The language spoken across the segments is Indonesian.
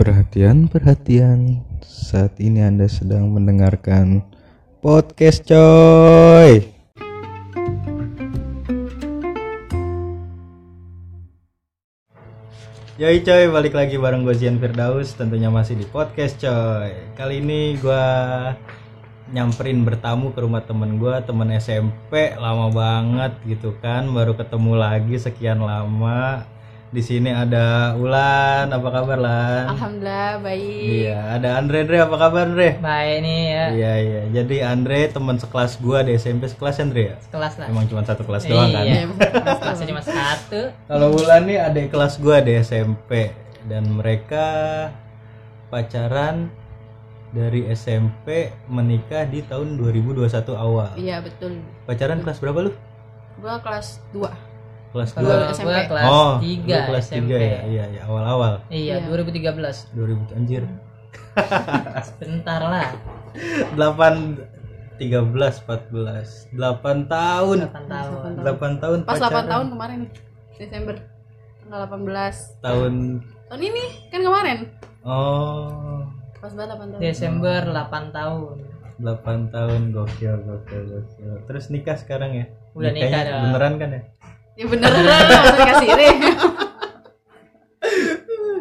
Perhatian, perhatian. Saat ini Anda sedang mendengarkan podcast coy. Yoi coy, balik lagi bareng gue Zian Firdaus Tentunya masih di podcast coy Kali ini gue nyamperin bertamu ke rumah temen gue Temen SMP, lama banget gitu kan Baru ketemu lagi sekian lama di sini ada Ulan, apa kabar Lan? Alhamdulillah baik. Iya, ada Andre Andre, apa kabar Andre? Baik nih ya. Iya iya, jadi Andre teman sekelas gua di SMP sekelas Andre ya? Kelas lah. Emang cuma satu kelas doang kan? Iya. Kelasnya cuma satu. Kalau Ulan nih ada kelas gua di SMP dan mereka pacaran dari SMP menikah di tahun 2021 awal. Iya betul. Pacaran kelas berapa lu? Gua kelas 2 Kelas 2. SMP. gua kelas oh, 3 kelas SMP. 3 ya. Iya, iya, awal-awal. Iya, Iya. 2013. 2000 anjir. Sebentar lah. 8 13 14 8 tahun 8 tahun. 8 tahun Pas 8 pacaran. tahun kemarin Desember tanggal 18 tahun tahun ini kan kemarin oh pas banget 8 tahun Desember 8 tahun. 8 tahun gokil gokil gokil terus nikah sekarang ya Udah nikah beneran kan ya ya beneran maksudnya kasih iri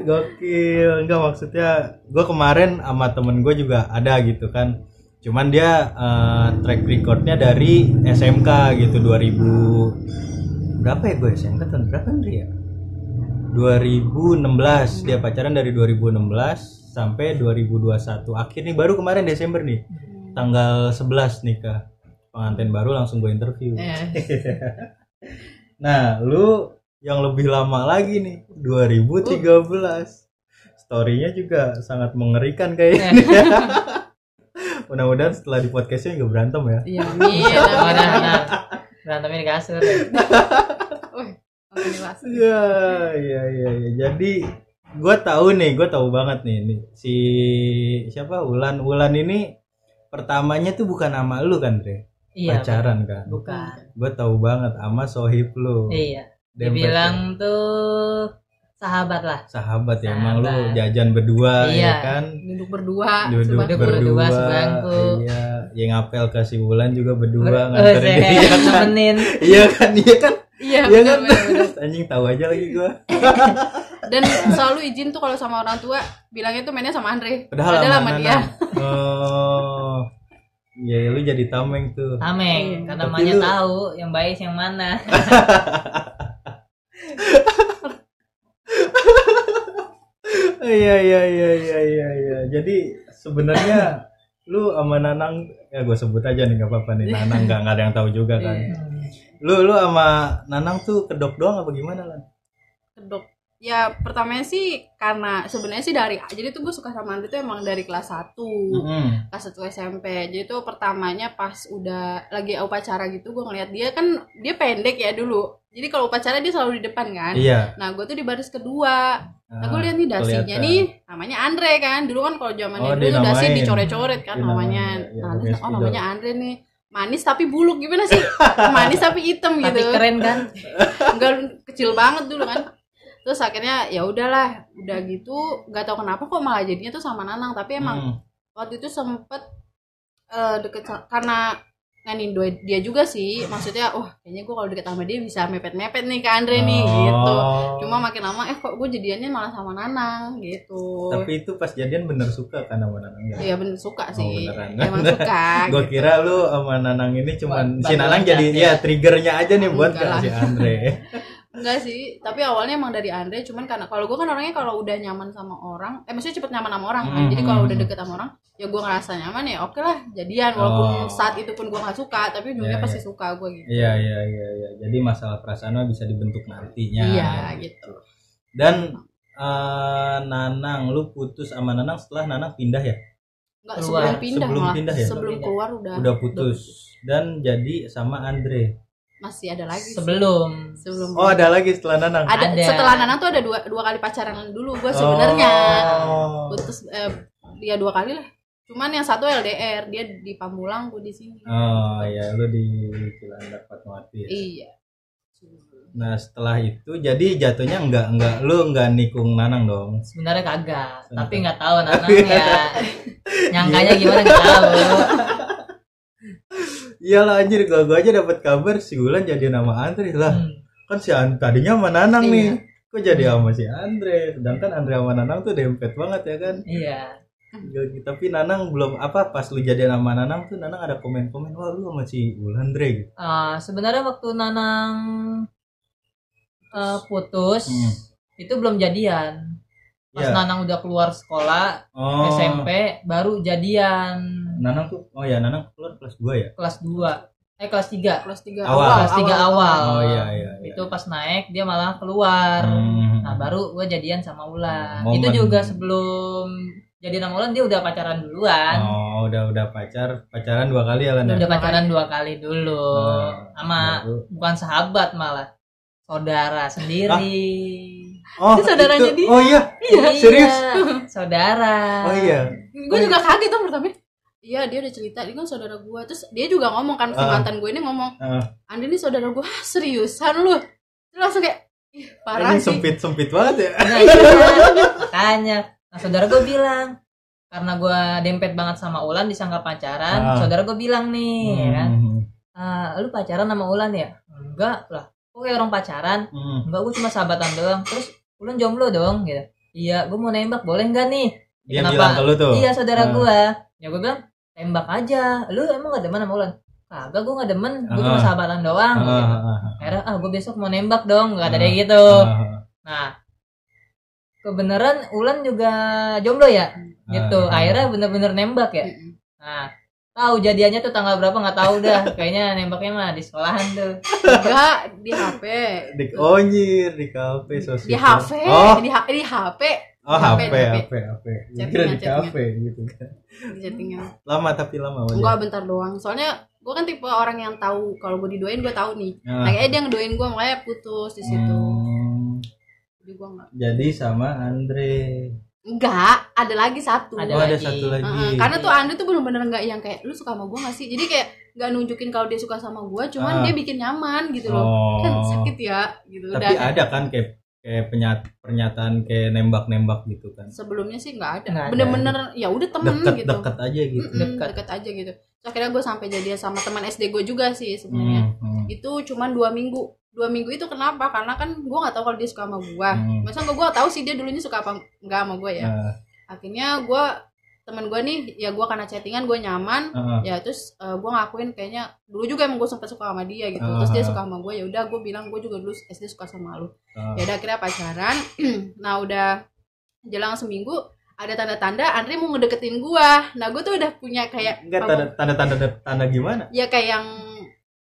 gokil. Enggak maksudnya gue kemarin sama temen gue juga ada gitu kan. Cuman dia eh, track recordnya dari SMK gitu 2000 berapa ya gue SMK tahun berapa Andri ya? 2016 dia pacaran dari 2016 sampai 2021 akhir nih baru kemarin Desember nih. Tanggal 11 nikah pengantin baru langsung gue interview. Eh, Nah, lu yang lebih lama lagi nih, 2013. Storynya juga sangat mengerikan kayaknya. Mudah-mudahan setelah di podcastnya nggak berantem ya. iya nah. Berantemnya di kasur. Iya, iya, iya. iya. Jadi gue tahu nih, gue tahu banget nih, nih si siapa Ulan Ulan ini pertamanya tuh bukan nama lu kan, Dre? Iya. Pacaran kan. Bukan. Gue tahu banget sama sohib lu. Iya. Dempet- Dibilang tuh sahabat lah. sahabat ya, emang lu Sahabat. jajan berdua ya Iya. kan? duduk berdua duduk sebangku. berdua, berdua, sebangku. iya yang ngapel ke si Wulan juga berdua Oh, nganterin saya dia kan nemenin. iya kan iya kan iya iya bener, kan bener, bener. anjing tahu aja lagi gua dan selalu izin tuh kalau sama orang tua bilangnya tuh mainnya sama Andre padahal Padahal sama Nana. oh ya lu jadi tameng tuh. Tameng, kan Tapi namanya lu- tahu yang baik yang mana. iya iya iya iya iya iya. Jadi sebenarnya lu sama Nanang ya gue sebut aja nih nggak apa-apa nih. Nanang nggak nggak ada yang tahu juga kan. Iya. lu lu sama Nanang tuh kedok doang apa gimana lan? Kedok ya pertamanya sih karena sebenarnya sih dari jadi tuh gue suka sama Andre tuh emang dari kelas 1 Mm-mm. kelas 1 SMP jadi tuh pertamanya pas udah lagi upacara gitu gue ngeliat dia kan dia pendek ya dulu. Jadi kalau upacara dia selalu di depan kan? Iya. Nah gue tuh di baris kedua. Nah gue Ah, lihat nih dasinya kelihatan. nih namanya Andre kan? Dulu kan kalau zaman Oh, dulu tuh dasi dinamain. dicoret-coret kan Dinamain, namanya. ya, nah oh namanya Andre nih. Manis tapi buluk gimana sih? Manis tapi hitam Tapi gitu. keren kan? enggak kecil banget dulu kan terus akhirnya ya udahlah udah gitu nggak tahu kenapa kok malah jadinya tuh sama Nanang tapi emang Hmm. waktu itu sempet eh, deket karena nganin dia juga sih maksudnya wah kayaknya gue kalau deket sama dia bisa mepet mepet nih ke Andre nih gitu Oh. cuma makin lama eh kok gue jadiannya malah sama Nanang gitu Tapi itu pas jadian bener suka kan sama Nanang ya? Iya bener suka Oh, sih beneran. emang suka Gue gitu. kira lu sama Nanang ini cuman Buat si Nanang jadi aja. ya triggernya aja nih buat ke si Andre. Enggak sih, tapi awalnya emang dari Andre, cuman karena kalau gue kan orangnya kalau udah nyaman sama orang, eh maksudnya cepet nyaman sama orang kan. Hmm, Jadi kalau udah deket sama orang, ya gue ngerasa nyaman ya oke lah jadian walaupun Oh. saat itu pun gue nggak suka, tapi ujungnya Iya, pasti iya. suka gue gitu. Iya iya iya iya. Jadi masalah perasaan bisa dibentuk nantinya. Iya gitu. Dan eh, Nanang lu putus sama Nanang setelah Nanang pindah ya? Enggak Keluar. sebelum pindah Sebelum malah. pindah ya? Sebelum Sebelum keluar udah Udah putus dan jadi sama Andre. Masih ada lagi. sih. Sebelum. Sebelum Oh, ada lagi setelah Nanang. ada, Ada. setelah Nana tuh ada dua dua kali pacaran dulu gue sebenarnya. Oh. Putus eh, ya dua kali lah. Cuman yang satu LDR, dia di Pamulang, gue di sini. Oh, ya lu di Cilandak Fatmawati. ya? Iya. Nah setelah itu jadi jatuhnya enggak enggak lu enggak nikung Nanang dong. sebenarnya kagak tapi nggak tahu Nanang ya nyangkanya gimana nggak tahu Iyalah anjir gua, gua aja dapat kabar si Wulan jadi nama Andre lah. Hmm. Kan si An tadinya sama Nanang Iya. nih. Kok jadi sama si Andre? Sedangkan Andre sama Nanang tuh dempet banget ya kan. iya Gak- Tapi Nanang belum apa pas lu jadi nama Nanang tuh Nanang ada komen-komen wah lu sama si Wulan Andre gitu. Ah, sebenarnya waktu Nanang eh, putus Hmm. itu belum jadian pas Iya. Nanang udah keluar sekolah Oh. SMP baru jadian Nanang tuh oh ya Nanang keluar kelas 2 ya. kelas 2 eh kelas 3 kelas 3 Awal. kelas 3 awal, Oh iya iya. iya. itu pas naik dia malah keluar Hmm. nah baru gue jadian sama Ulan Momen. itu juga sebelum jadi sama Ulan dia udah pacaran duluan Oh, udah udah pacar, pacaran dua kali ya Lan. ya? udah pacaran dua kali dulu Hmm, sama baru. bukan sahabat malah saudara sendiri Oh, Itu saudaranya itu- dia. Oh iya. Iya, Serius? saudara Oh iya. gue juga kaget tuh pertama iya dia udah cerita dia kan saudara gue terus dia juga ngomong kan si Ah. mantan gue ini ngomong Ah. Andi ini saudara gue "Hah, seriusan lu Terus langsung kayak ih parah Ini sih sempit sempit banget ya. Nah, iya. Makanya, nah saudara gue bilang karena gue dempet banget sama Ulan disangka pacaran, Ah. saudara gue bilang nih, ya kan, Hmm. "Ah, lu pacaran sama Ulan ya? Enggak lah, kok kayak orang pacaran? Hmm. Enggak, gue cuma sahabatan doang. Terus Ulan jomblo dong, gitu. Iya, gue mau nembak, boleh nggak nih? Dia Kenapa? bilang ke lu tuh. Iya saudara Ah. gue. Ya gue bilang tembak aja. Lu emang gak demen sama Ulan? Kagak, gue gak demen. Gue cuma Ah. sahabatan doang. Ah, gitu. Akhirnya, ah gue besok mau nembak dong. Gak ada kayak gitu. ah. Nah, kebenaran Ulan juga jomblo ya, gitu. Akhirnya bener-bener nembak ya. Nah, tahu jadiannya tuh tanggal berapa nggak tahu dah. Kayaknya nembaknya mah di sekolahan tuh. enggak di HP Di oh anjir, di kafe sosial. di HP Oh, di, di HP oh HP, HP. HP, HP. Gua Kira di Chattingan, kafe gitu kan. di chattingnya Lama tapi lama ya? enggak bentar doang soalnya gue kan tipe orang yang tahu kalau gue didoain gue tahu nih Ah. nah, kayaknya dia ngedoain gue makanya putus di situ Hmm, jadi gue enggak jadi sama Andre. enggak ada lagi satu Ada oh, ada lagi. satu lagi. Heeh, karena tuh Andre tuh bener-bener nggak yang kayak lu suka sama gue gak sih jadi kayak nggak nunjukin kalau dia suka sama gue cuman Ah. dia bikin nyaman gitu loh oh. kan sakit ya gitu Tapi udah ada kan kayak kayak penyat, pernyataan kayak nembak-nembak gitu kan. sebelumnya sih nggak ada bener-bener ya udah temen gitu Deket-deket aja gitu. Mm-mm, Deket. deket aja gitu Terus akhirnya gue sampai jadian sama teman SD gue juga sih sebenarnya Hmm, hmm. itu cuman dua minggu dua minggu itu kenapa karena kan gue nggak tahu kalau dia suka sama gue Hmm. masa gue tahu sih dia dulunya suka apa nggak sama gue ya Nah, akhirnya gue teman gue nih ya gue karena chattingan gue nyaman heeh. ya terus gue ngakuin kayaknya dulu juga emang gue sempet suka sama dia gitu Ah. terus dia suka sama gue ya udah gue bilang gue juga dulu SD suka sama lu Ah. ya udah akhirnya pacaran nah udah jelang seminggu ada tanda-tanda Andre mau ngedeketin gue nah gue tuh udah punya kayak Enggak tanda tanda tanda tanda gimana? ya kayak yang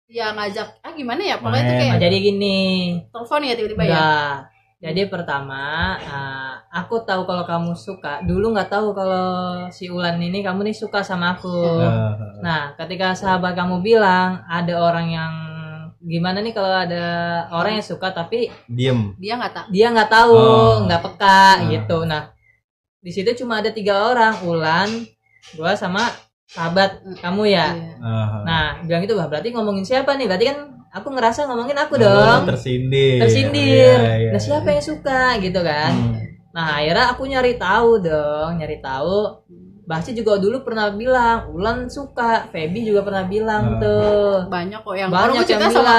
ya ngajak ah gimana ya pokoknya tuh Main. kayak Nah, jadi gini, telepon ya tiba-tiba ya. Jadi pertama, ah, aku tahu kalau kamu suka. Dulu nggak tahu kalau si Ulan ini kamu nih suka sama aku. Ah, Nah, ketika sahabat kamu bilang ada orang yang gimana nih kalau ada orang yang suka tapi diem. dia nggak tak dia nggak tahu, Oh. nggak peka Ah. gitu. Nah, di situ cuma ada tiga orang, Ulan, gua sama sahabat kamu ya. Nah, bilang itu wah berarti ngomongin siapa nih? Berarti kan aku ngerasa ngomongin aku oh, dong. tersindir. Tersindir. Iya, iya, Nah, siapa iya. yang suka gitu kan? Hmm. Nah, akhirnya aku nyari tahu dong, nyari tahu. Basti juga dulu pernah bilang, Ulan suka, Feby juga pernah bilang Ah. tuh. banyak kok yang Banyak yang bilang. sama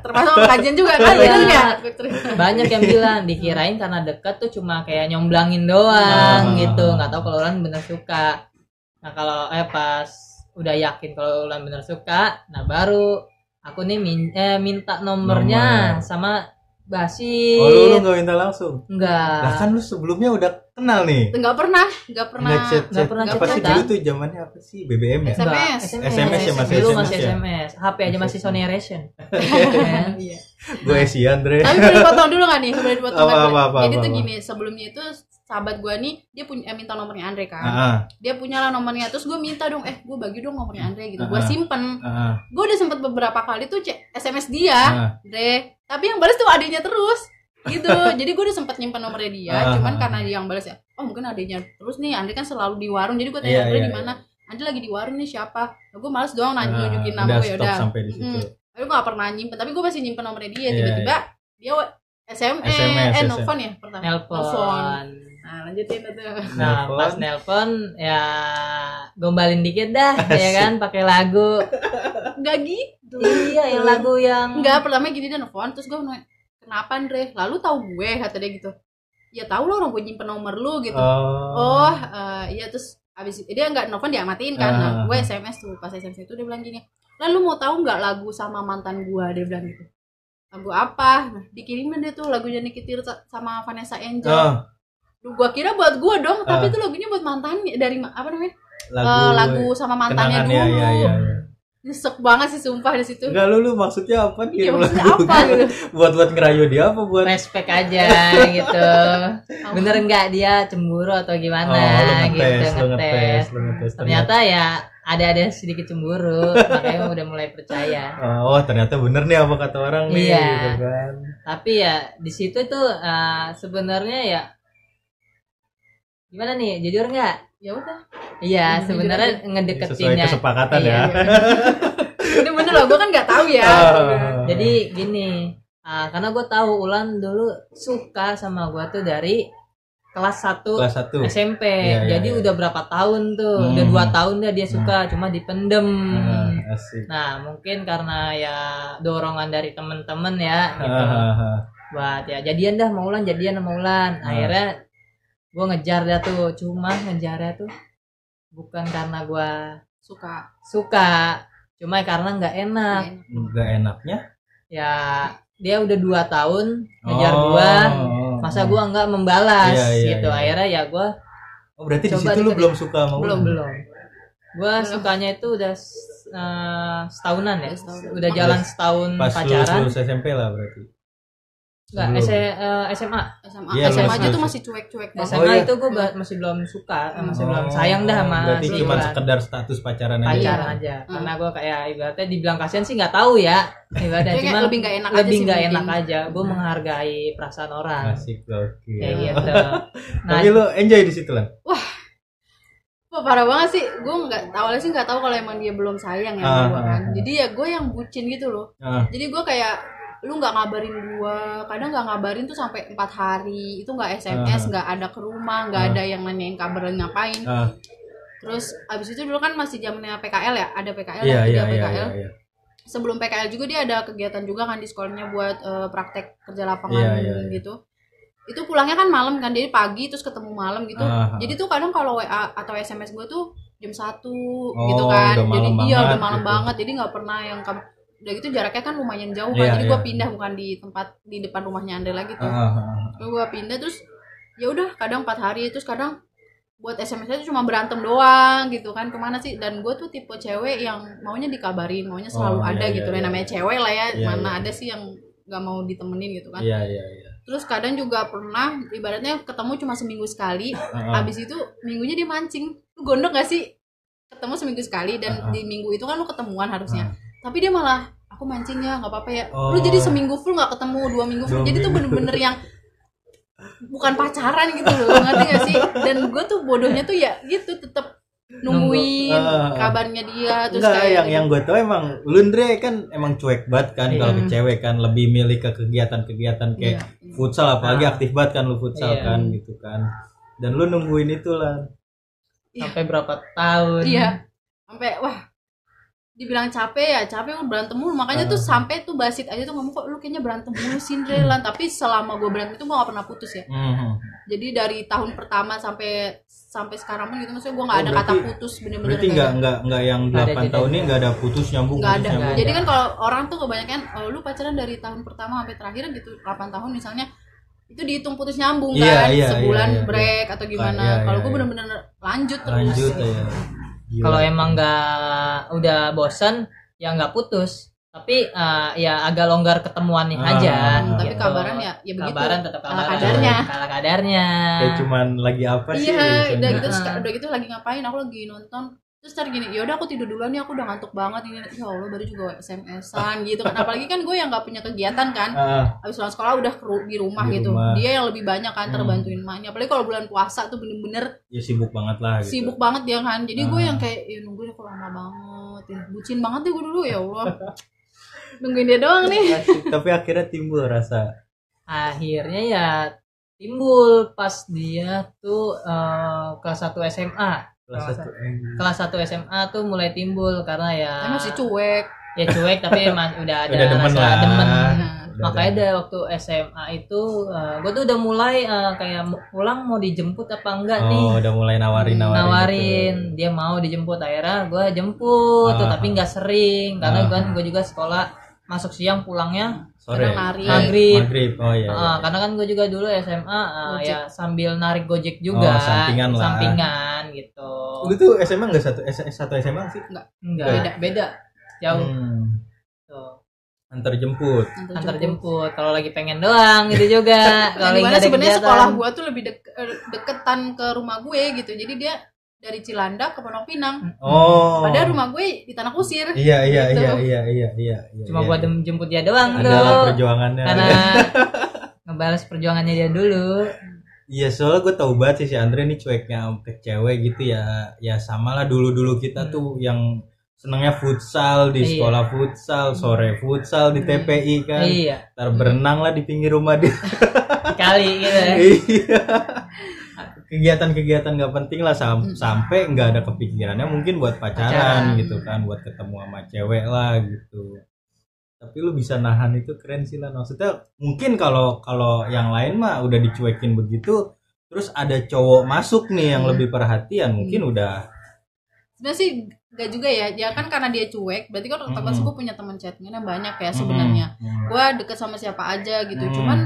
termasuk kajian juga kan Iya. bener nggak Banyak yang bilang dikirain karena deket tuh cuma kayak nyomblangin doang Ah. gitu, nggak tahu kalau Ulan bener suka. Nah, kalau eh pas udah yakin kalau Ulan bener suka, nah baru aku nih min- eh, minta nomornya Nomor. sama Basit. Oh, lu, lu gak minta langsung. Enggak. Lah kan lu sebelumnya udah kenal nih. nggak pernah nggak pernah Nggak chat, nggak chat. pernah apa sih dulu tuh zamannya apa sih? BBM ya? SMS. Enggak, SMS ya, masih Dulu SMS masih ya? SMS. HP aja masih Sony Ericsson. Iya. Gue Esi Andre. tapi boleh dipotong dulu nggak nih boleh dipotong Apa, nggak? apa, apa, jadi apa, tuh apa. gini sebelumnya itu sahabat gue nih dia punya eh, minta nomornya Andre kan. Ah, ah, dia punya lah nomornya terus gue minta dong eh gue bagi dong nomornya Andre gitu. Gue Ah. simpen. Ah, ah, gue udah sempet beberapa kali tuh cek SMS dia ah. Andre. Tapi yang balas tuh adanya terus gitu. Jadi gue udah sempet nyimpen nomornya dia Ah. cuman karena dia yang balas ya oh mungkin adanya terus nih Andre kan selalu di warung. Jadi gue tanya Iya, Andre iya, di mana Andre lagi di warung nih siapa? Nah, gue males doang nanya nunjukin nama udah gue ya udah. sampai di situ. Mm. tapi gue gak pernah nyimpen tapi gue masih nyimpen nomornya dia. Iya, tiba-tiba dia SMS, SMS, eh SMS. nelfon ya pertama. Nelpon nah lanjutin itu nah Nelpon. pas nelpon ya gombalin dikit dah ya kan pakai lagu nggak gitu iya yang lagu yang Enggak, pertama gini dia nelfon terus gue nanya, kenapa Andre? Lalu tahu gue kata dia gitu. Ya tahu lo orang gue nyimpen nomor lu gitu. Oh. Oh, eh, iya terus abis itu dia nggak nelfon dia matiin kan. Nah, Ah. gue SMS tuh pas SMS itu dia bilang gini. Lalu mau tahu nggak lagu sama mantan gue? Dia bilang gitu. Lagu apa? Nah, dikirimin dia tuh lagunya Nicky Tirta sama Vanessa Angel. Duh, gua kira buat gue dong, tapi Ah. itu lagunya buat mantannya dari apa namanya? lagu, Eh, lagu sama mantannya dulu. ya, ya, ya, ya. Nyesek banget sih sumpah di situ. Enggak lu lu maksudnya apa Iya maksudnya lagu? apa gitu? buat buat ngerayu dia apa buat respect aja gitu bener nggak dia cemburu atau gimana oh, lu gitu ngetes, lu ngetes, ngetes lu ngetes. ternyata ya ada ada sedikit cemburu makanya udah mulai percaya Oh, ternyata bener nih apa kata orang nih Iya. gitu kan. tapi ya di situ tuh eh, sebenarnya ya gimana nih jujur nggak Ya udah. iya sebenarnya Sesuai ngedeketinnya kesepakatan Iya. ya. Ini bener loh, gue kan nggak tahu ya. Ah. jadi gini ah, karena gue tahu Ulan dulu suka sama gue tuh dari kelas 1 kelas 1. SMP Iya, iya, jadi iya. udah berapa tahun tuh Hmm. udah dua tahun dah dia suka cuma dipendem asik. nah mungkin karena ya dorongan dari temen-temen ya gitu buat ya jadian dah mau Ulan jadian sama Ulan akhirnya gue ngejar dia tuh cuma ngejarnya tuh bukan karena gue Suka. suka cuma karena nggak enak Enggak enaknya. ya dia udah dua tahun ngejar Oh, gua oh, masa gua nggak membalas Iya, iya, gitu iya. akhirnya ya gua Oh, berarti di Coba situ lu belum suka sama belum belum gua Belum. sukanya itu udah eh, setahunan ya Udah setahun. udah jalan setahun Pas pacaran lulus SMP lah berarti. Nggak Belum. S- eh, SMA SMA. Iya, SMA aja tuh masih cuek-cuek banget. SMA iya. itu gua ba- masih belum suka eh, masih belum Oh, sayang dah sama Berarti si cuma sekedar status pacaran aja. pacaran aja Hmm. karena gua kayak ibaratnya dibilang kasihan sih nggak tahu ya ibaratnya cuma lebih nggak enak aja lebih sih nggak mungkin. enak aja gua menghargai perasaan orang Asik oke. kayak gitu nah Tapi lu enjoy di situ lah. Wah parah banget sih, gue nggak awalnya sih nggak tahu kalau emang dia belum sayang ya Ah, sama gue kan. ah, ah. Jadi ya gue yang bucin gitu loh. Ah, Jadi gue kayak lu nggak ngabarin gue, kadang nggak ngabarin tuh sampai empat hari, itu nggak SMS, nggak ada ke rumah, nggak Ah. ada yang nanyain kabar ngapain. ah, Terus abis itu dulu kan masih zamannya PKL ya, ada PKL, iya ada iya tiga iya PKL. iya. iya. Sebelum PKL juga dia ada kegiatan juga kan di sekolahnya buat eh, praktek kerja lapangan Iya, iya, iya. gitu. Itu pulangnya kan malam kan, jadi pagi terus ketemu malam gitu. Ah. Jadi tuh kadang kalau WA atau SMS gue tuh jam satu Oh, gitu kan. Jadi iya udah malam gitu. banget. Jadi nggak pernah yang udah gitu jaraknya kan lumayan jauh kan. Iya, jadi gue iya. pindah bukan di tempat di depan rumahnya Andre lagi tuh. Ah. Terus gue pindah terus ya udah kadang empat hari terus kadang buat SMS aja cuma berantem doang gitu kan ke mana sih dan gue tuh tipe cewek yang maunya dikabarin maunya selalu Oh, ada iya, gitu iya, iya. namanya cewek lah ya Iya, mana iya. ada sih yang nggak mau ditemenin gitu kan Iya iya iya. terus kadang juga pernah ibaratnya ketemu cuma seminggu sekali Ah, ah. Abis itu minggunya dia mancing. Lu gondok gak sih? Ketemu seminggu sekali dan Ah, ah. di minggu itu kan lu ketemuan harusnya. Tapi dia malah aku mancing ya nggak apa-apa ya. Oh. Lu jadi seminggu full nggak ketemu, dua minggu full. Dua jadi tuh bener-bener yang bukan pacaran gitu loh, ngerti gak sih? Dan gue tuh bodohnya tuh ya gitu tetep nungguin Nunggu. Ah, ah. kabarnya dia terus Enggak, kayak yang gitu. yang gue tau emang Lundre kan emang cuek banget kan Iya. kalau ke cewek kan lebih milih ke kegiatan-kegiatan kayak Iya. futsal apalagi Ah. aktif banget kan lu futsal Iya. kan gitu kan. Dan lu nungguin itu lah. sampai berapa tahun Iya. Sampai wah dibilang capek ya capek udah berantem mulu makanya tuh Ah. sampai tuh basit aja tuh ngomong kok lu kayaknya berantem mulu Cinderella tapi selama gue berantem itu gue gak pernah putus ya Mhm. jadi dari tahun pertama sampai sampai sekarang pun gitu maksudnya gue nggak Oh, ada berarti- kata putus bener-bener Berarti nggak nggak nggak yang Nggak ada 8 jeda. tahun ini nggak ada putus nyambung nggak putus ada nyambung. jadi kan kalau orang tuh kebanyakan oh, lu pacaran dari tahun pertama sampai terakhir gitu 8 tahun misalnya itu dihitung putus nyambung Iya, kan iya, sebulan iya, iya. break atau gimana Iya, kalau iya, gue iya. bener-bener lanjut terus Lanjut ya. Kalau emang nggak udah bosan ya nggak putus tapi eh, ya agak longgar ketemuannya Ah, aja Hmm, tapi gitu. kabaran ya ya begitu kabaran tetap kabaran kadarnya. Kala kadarnya kayak cuman lagi apa sih? iya udah gitu Ah. udah gitu lagi ngapain aku lagi nonton terus ntar gini ya udah aku tidur duluan nih aku udah ngantuk banget ini. Ya allah baru juga sms-an gitu kan. Apalagi kan gue yang nggak punya kegiatan kan. Ah, habis pulang sekolah udah ru- di rumah Di gitu. rumah. dia yang lebih banyak kan Hmm. terbantuin emaknya. Apalagi kalau bulan puasa tuh bener-bener ya sibuk banget lah gitu. sibuk banget dia kan. Jadi gue yang kayak ya nungguin kok lama banget ya. Bucin banget deh gue dulu ya allah. Nungguin dia doang nih. Tapi akhirnya timbul rasa. Akhirnya ya timbul pas dia tuh eh, kelas 1 SMA Kelas satu M. kelas 1 SMA tuh mulai timbul karena ya masih cuek ya cuek tapi emang udah ada Udah demen rasa lah. demen Nah, Udah makanya ada. ada waktu SMA itu gue tuh udah mulai eh, kayak pulang mau dijemput apa enggak nih Oh, udah mulai nawarin nawarin. nawarin dia mau dijemput akhirnya gue jemput tuh Ah. tapi nggak sering karena Ah. kan gue juga sekolah masuk siang pulangnya Sore. Lari. Maghrib. Maghrib. Oh iya. iya. Ah, karena kan gue juga dulu SMA ah, Gojek. ya sambil narik gojek juga Oh, sampingan lah. sampingan gitu Lu tuh SMA enggak satu S- satu SMA sih? enggak Beda. beda jauh Hmm. tuh Antar jemput. antar jemput kalau lagi pengen doang gitu juga kalau nggak ada sebenarnya sekolah gua tuh lebih dek- eh, deketan ke rumah gue gitu. Jadi dia dari Cilandak ke Pondok Pinang. Oh. Padahal rumah gue di Tanah Kusir. Iya iya Gitu. iya iya iya iya. iya, cuma iya. buat dem- jemput dia doang ada lah tuh perjuangannya. karena ngebalas perjuangannya dia dulu Iya soalnya gue tau banget sih si Andre nih cueknya ke cewek gitu ya ya sama lah dulu dulu kita Hmm. tuh yang senengnya futsal di Iya. sekolah futsal sore futsal di Hmm. TPI kan iya ntar berenang lah di pinggir rumah dia kali gitu ya iya kegiatan-kegiatan nggak penting lah sam- Hmm. sampai nggak ada kepikirannya mungkin buat pacaran, Pacaran. gitu kan buat ketemu sama cewek lah gitu tapi lu bisa nahan itu keren sih lah maksudnya mungkin kalau kalau yang lain mah udah dicuekin begitu terus ada cowok masuk nih yang Hmm. lebih perhatian mungkin udah Sebenarnya sih gak juga ya. Ya kan karena dia cuek, berarti kan otomatis Mm-mm. gue punya teman chattingnya banyak ya sebenarnya. Hmm. Gue deket sama siapa aja gitu. Hmm. Cuman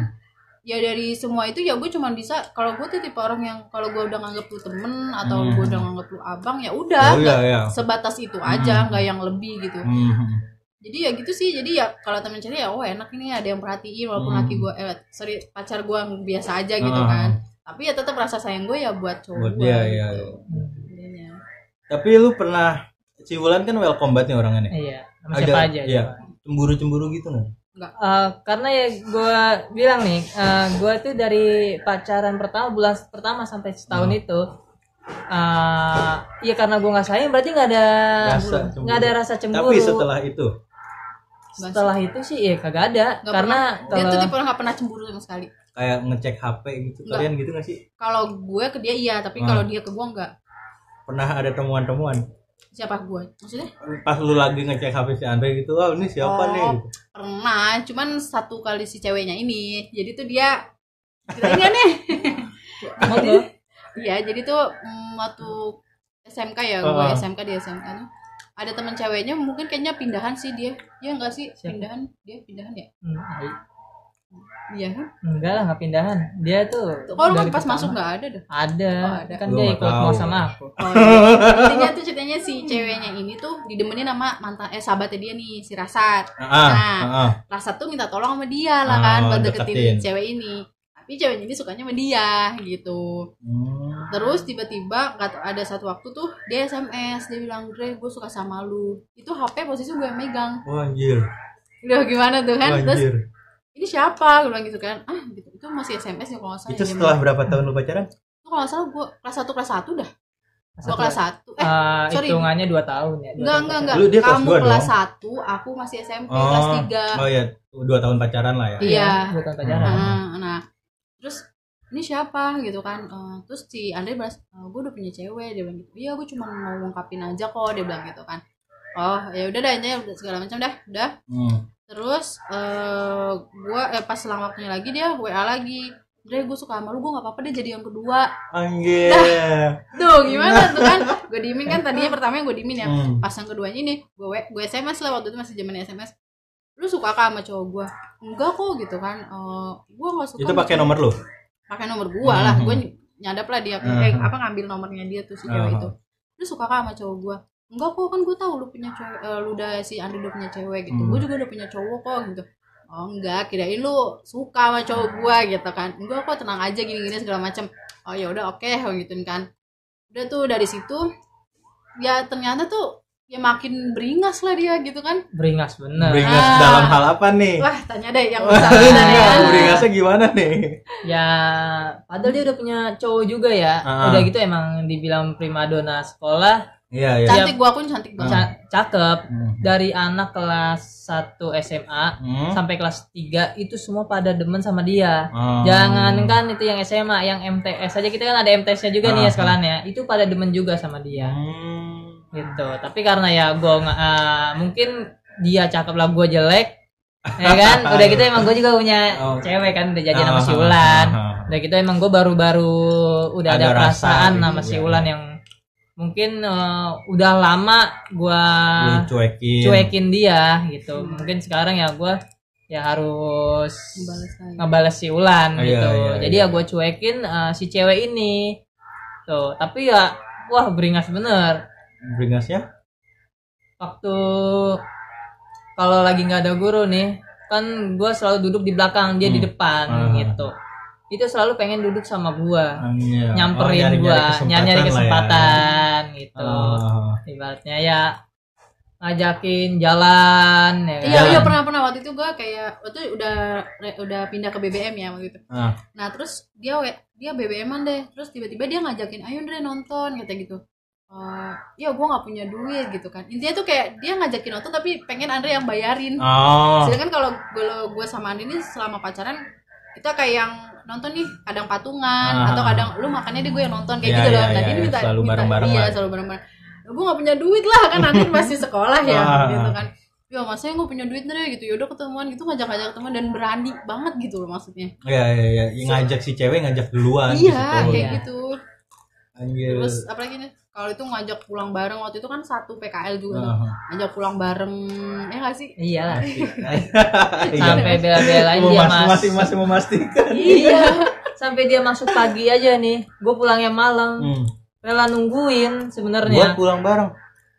ya dari semua itu ya gue cuman bisa kalau gue tuh tipe orang yang kalau gue udah nganggep lu temen atau Hmm. gue udah nganggep lu abang ya udah oh iya nggak ya sebatas itu aja Hmm. nggak yang lebih gitu Hmm. Jadi ya gitu sih jadi ya kalau temen cewek ya oh enak ini ada yang perhatiin walaupun Hmm. laki gue eh sorry pacar gue biasa aja gitu Ah. kan tapi ya tetap rasa sayang gue ya buat cowok buat dia gitu. ya Intinya. tapi lu pernah si Wulan kan welcome banget nih orangnya nih iya sama siapa aja iya. siapa. cemburu-cemburu gitu nggak Eh, karena ya gue bilang nih gue tuh dari pacaran pertama bulan pertama sampai setahun Hmm. itu eh ya karena gue nggak sayang berarti nggak ada cemburu. nggak ada rasa cemburu tapi setelah itu setelah itu sih ya kagak ada. Nggak karena dia tuh kalau tipe orang gak pernah cemburu sama sekali. Kayak ngecek HP gitu Nggak. kalian gitu gak sih? Kalau gue ke dia iya. Tapi Ah. kalau dia ke gue enggak pernah ada temuan-temuan? Siapa? Gue maksudnya? Pas lu lagi ngecek HP si Andre gitu oh ini siapa Oh. nih? pernah. Cuman satu kali si ceweknya ini. Jadi tuh dia kita ingat nih. Iya, jadi tuh mm, waktu SMK ya, gue. SMK di SMK tuh ada teman ceweknya mungkin kayaknya pindahan sih dia. Iya enggak sih? Siapa? Pindahan, dia pindahan ya? Hmm, Iya kan? enggak lah nggak pindahan dia tuh Kalau kan pas pertama. masuk nggak ada dah. ada, Oh, ada. kan Gua dia ikut mau sama aku Oh, iya. Intinya tuh ceritanya si ceweknya ini tuh didemenin sama mantan eh sahabatnya dia nih, si Rasat. ah, Nah. ah, ah. Rasat tuh minta tolong sama dia lah kan Oh, buat deketin, deketin. cewek ini. Tapi ceweknya ini sukanya sama dia gitu. Hmm. Terus tiba-tiba nggak tahu, ada satu waktu tuh dia SMS dia bilang Dre gue suka sama lu. Itu HP posisi gue yang megang. Wah, anjir. Udah gimana tuh kan? Wah, terus ini siapa? Gue bilang gitu kan. Ah gitu. Itu masih SMS ya kalau nggak salah itu dia setelah berapa tahun lu pacaran? Itu kalau nggak salah gue kelas satu kelas satu dah. Gue Satu- kelas satu. Eh Eh, sorry. hitungannya dua tahun ya dua enggak tahun enggak enggak Lu dia kelas kamu kelas dong? satu aku masih SMP kelas tiga. Oh ya dua tahun pacaran lah ya? Iya. dua tahun pacaran. Nah, nah, terus ini siapa? Gitu kan. Eh, terus si Andre balas gue udah punya cewek. Dia bilang gitu iya gue cuma mau ngungkapin aja kok. Dia bilang gitu kan. Oh ya udah dah intinya udah segala macam dah udah. Hmm. terus eh gue eh pas selang waktunya lagi dia wa lagi. Andre gue suka sama lu gue nggak apa-apa deh jadi yang kedua. Anjir. tuh gimana tuh kan? Gue diemin kan tadinya pertama yang gue diemin ya. Hmm. pas yang keduanya ini gue gue SMS lah waktu itu masih zaman SMS lu suka kah sama cowok gue enggak kok gitu kan. Eh gue nggak suka Itu pakai cowok nomor lu? pakai nomor gua lah. Mhm. gua ny- nyadap lah dia. Mhm. eh, apa ngambil nomornya dia tuh si cewek Mhm. itu. Lu suka kah sama cowok gua. Enggak kok kan gua tahu lu punya cewek eh, lu udah si Andi udah punya cewek gitu. Hmm. gua juga udah punya cowok kok gitu. Oh enggak. Kirain lu suka sama cowok gua gitu kan. Enggak kok tenang aja gini gini segala macam oh ya udah oke gitu kan. Udah tuh dari situ ya ternyata tuh ya makin beringas lah dia gitu kan beringas bener Beringas Ah. dalam hal apa nih? wah tanya deh yang bersangkutan ya Beringasnya gimana nih? ya padahal dia udah punya cowok juga ya Ah. udah gitu emang dibilang primadona sekolah Iya, iya. cantik gua pun cantik banget Ca- cakep Hmm. dari anak kelas 1 SMA Hmm. sampai kelas 3 itu semua pada demen sama dia Oh. jangan kan itu yang SMA yang MTS aja kita kan ada MTS-nya juga nih ya Ah. sekalian ya itu pada demen juga sama dia Hmm. Gitu tapi karena ya gue mungkin dia cakep lah gue jelek ya kan udah gitu emang gue juga punya Oh. cewek kan udah jadi sama si ah, Ulan ah, ah. udah gitu emang gue baru-baru udah ada, Ada rasa perasaan gitu, sama si ya, Ulan ya. yang mungkin eh, udah lama gue cuekin. cuekin dia gitu mungkin sekarang ya gue ya harus ngebales si Ulan Oh, iya, gitu iya, jadi iya. ya gue cuekin eh, si cewek ini tuh tapi ya wah beringas bener Beringasnya? waktu kalau lagi nggak ada guru nih kan gue selalu duduk di belakang dia di Hmm. depan Ah. gitu itu selalu pengen duduk sama gua Iya. Oh, nyamperin nyari-nyari gua kesempatan nyari nyari lah ya. kesempatan gitu Oh. ibaratnya ya ngajakin jalan ya kan? Iya, iya pernah pernah waktu itu gue kayak waktu itu udah re- udah pindah ke BBM ya waktu itu. Ah. Nah terus dia dia BBM-an deh, terus tiba-tiba dia ngajakin ayo Andre nonton kata gitu. Eh, ya gue nggak punya duit gitu kan. Intinya tuh kayak dia ngajakin nonton tapi pengen Andre yang bayarin. Oh. Sedangkan kalau gue gue sama Andre ini selama pacaran kita kayak yang nonton nih kadang patungan Ah. atau kadang lu makannya di gue yang nonton kayak Iya, gitu loh. iya, Nah iya, dia minta selalu minta bareng-bareng iya lah. selalu bareng-bareng. Gue nggak punya duit lah kan Andre masih sekolah ya Ah. gitu kan. Ya masanya gue punya duit deh gitu yaudah ketemuan gitu ngajak-ngajak ketemuan dan berani banget gitu loh maksudnya. Iya iya iya, ngajak si cewek ngajak duluan iya gitu. kayak Iya. gitu. Anjir. Terus apalagi nih kalau itu ngajak pulang bareng waktu itu kan satu PKL juga tuh. Ah. ngajak pulang bareng ya gak sih? iyalah Iya. sampai bela-belain dia mas masih masih memastikan. iya sampai dia masuk pagi aja nih gue pulangnya malam Hmm. rela nungguin sebenarnya pulang bareng.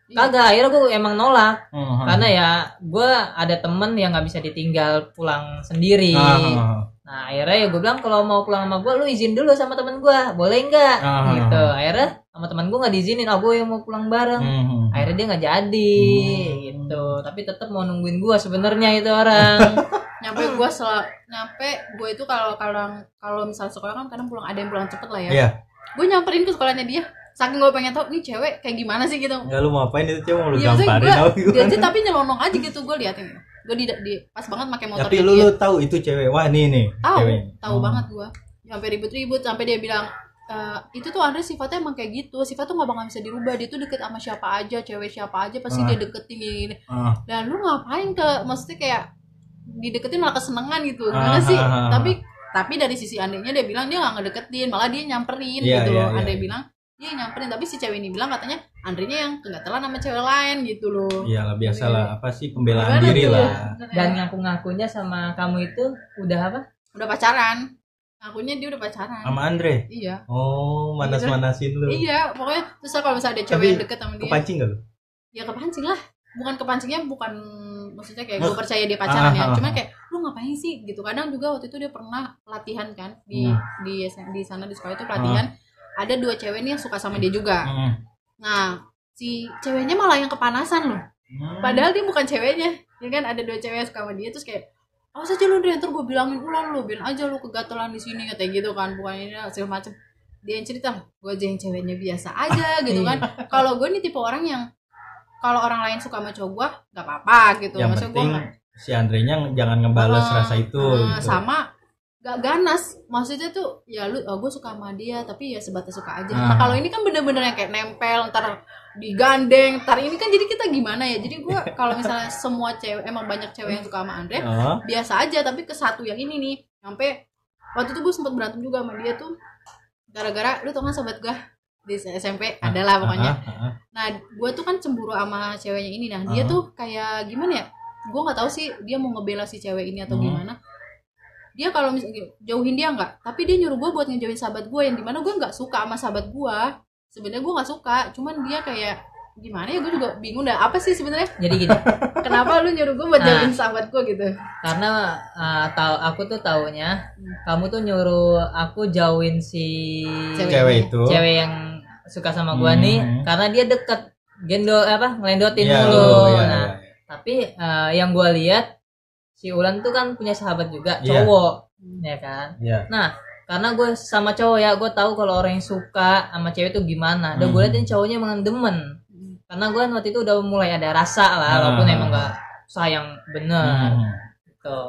kagak akhirnya gue emang nolak Hmm. karena ya gue ada temen yang nggak bisa ditinggal pulang sendiri Ah. Nah akhirnya ya gue bilang kalau mau pulang sama gue lu izin dulu sama temen gue boleh nggak? Ah. gitu. Akhirnya sama temen gue nggak diizinin oh gue yang mau pulang bareng. Hmm. akhirnya dia nggak jadi Hmm. gitu. Tapi tetap mau nungguin gue sebenarnya itu orang. Nyampe gue sel nyampe gue itu kalau kalau kalau misal sekolah kan kadang pulang ada yang pulang cepet lah ya. Iya. gue nyamperin ke sekolahnya dia. Saking gue pengen tau nih cewek kayak gimana sih? Gitu. Enggak lu mau apain itu cewek mau lu Iya, maksudnya gamparin gue dia tapi nyelonong aja gitu gue liatin gue di, di pas banget pakai motor Tapi lu lu tahu itu cewek. Wah, ini nih tahu tahu Oh. banget gue sampai ribut-ribut sampai dia bilang e, itu tuh Andre sifatnya emang kayak gitu sifat tuh gak bakal bisa dirubah dia tuh deket sama siapa aja cewek siapa aja pasti Ah. dia deketin gini Ah. dan lu ngapain ke maksudnya kayak dideketin malah kesenangan gitu Ah, gimana sih ah. tapi tapi dari sisi andainya dia bilang dia nggak ngedeketin malah dia nyamperin Iya, gitu loh iya, Andre iya. bilang dia nyamperin. Tapi si cewek ini bilang katanya Andrenya yang kegatelan sama cewek lain gitu loh. Iyalah biasalah. Apa sih pembelaan Gimana diri tuh? lah. dan ngaku-ngakunya sama kamu itu udah apa? Udah pacaran. Akunya dia udah pacaran. Sama Andre. iya. Oh, manas-manasin lu. iya pokoknya terus kalau misalnya ada cewek Tapi yang deket sama dia. Kepancing gak lu? ya kepancing lah. Bukan kepancingnya bukan maksudnya kayak gue percaya dia pacaran Ah, ya. Ah, cuman ah. kayak lu ngapain sih? gitu. Kadang juga waktu itu dia pernah pelatihan kan di Hmm. di di sana di sekolah itu pelatihan ada dua cewek nih yang suka sama dia juga. Hmm. nah si ceweknya malah yang kepanasan loh. Hmm. padahal dia bukan ceweknya ya kan? Ada dua cewek yang suka sama dia terus kayak awas aja lu deh ntar gue bilangin ulang lu bilang aja lu kegatelan di sini kayak gitu kan. Bukan ini segala macem. Dia yang cerita gue aja yang ceweknya biasa aja gitu kan. Kalau gue nih tipe orang yang kalau orang lain suka sama cowok gue nggak apa-apa gitu. Yang maksud gue penting si Andre-nya jangan ngebales Ah, rasa itu ah, gitu. sama gak ganas maksudnya tuh ya lu oh, gue suka sama dia tapi ya sebatas suka aja Ah. nah kalau ini kan bener-bener yang kayak nempel ntar digandeng ntar ini kan jadi kita gimana ya jadi gue kalau misalnya semua cewek emang banyak cewek yang suka sama Andre Oh, biasa aja tapi ke satu yang ini nih sampai waktu itu gue sempet berantem juga sama dia tuh gara-gara lu tau gak sobat gue di SMP adalah pokoknya ah, ah, ah. Nah, gue tuh kan cemburu sama ceweknya ini. Nah, dia Ah. tuh kayak gimana ya? Gue nggak tahu sih dia mau ngebela si cewek ini atau Hmm. gimana. Dia kalau misalnya jauhin dia nggak, tapi dia nyuruh gue buat ngejauhin sahabat gue yang di mana gue nggak suka sama sahabat gue. Sebenarnya gue nggak suka, cuman dia kayak gimana ya? Gue juga bingung dah. Apa sih sebenarnya? jadi gini Kenapa lu nyuruh gue buat Ah. jauhin sahabat gue gitu? karena uh, tahu aku tuh taunya kamu tuh nyuruh aku jauhin si Cewek. Cewek itu. cewek yang suka sama gua Hmm. nih karena dia deket gendol apa ngelendotin Iya, mulu lu, iya, nah iya. tapi uh, yang gua lihat si Ulan tuh kan punya sahabat juga Iya. cowok Hmm. ya kan Iya. karena gue sama cowok ya gue tahu kalau orang yang suka sama cewek tuh gimana dan gue Hmm. liatin cowoknya emang demen karena gue waktu itu udah mulai ada rasa lah Ah. walaupun emang nggak sayang bener Hmm. gitu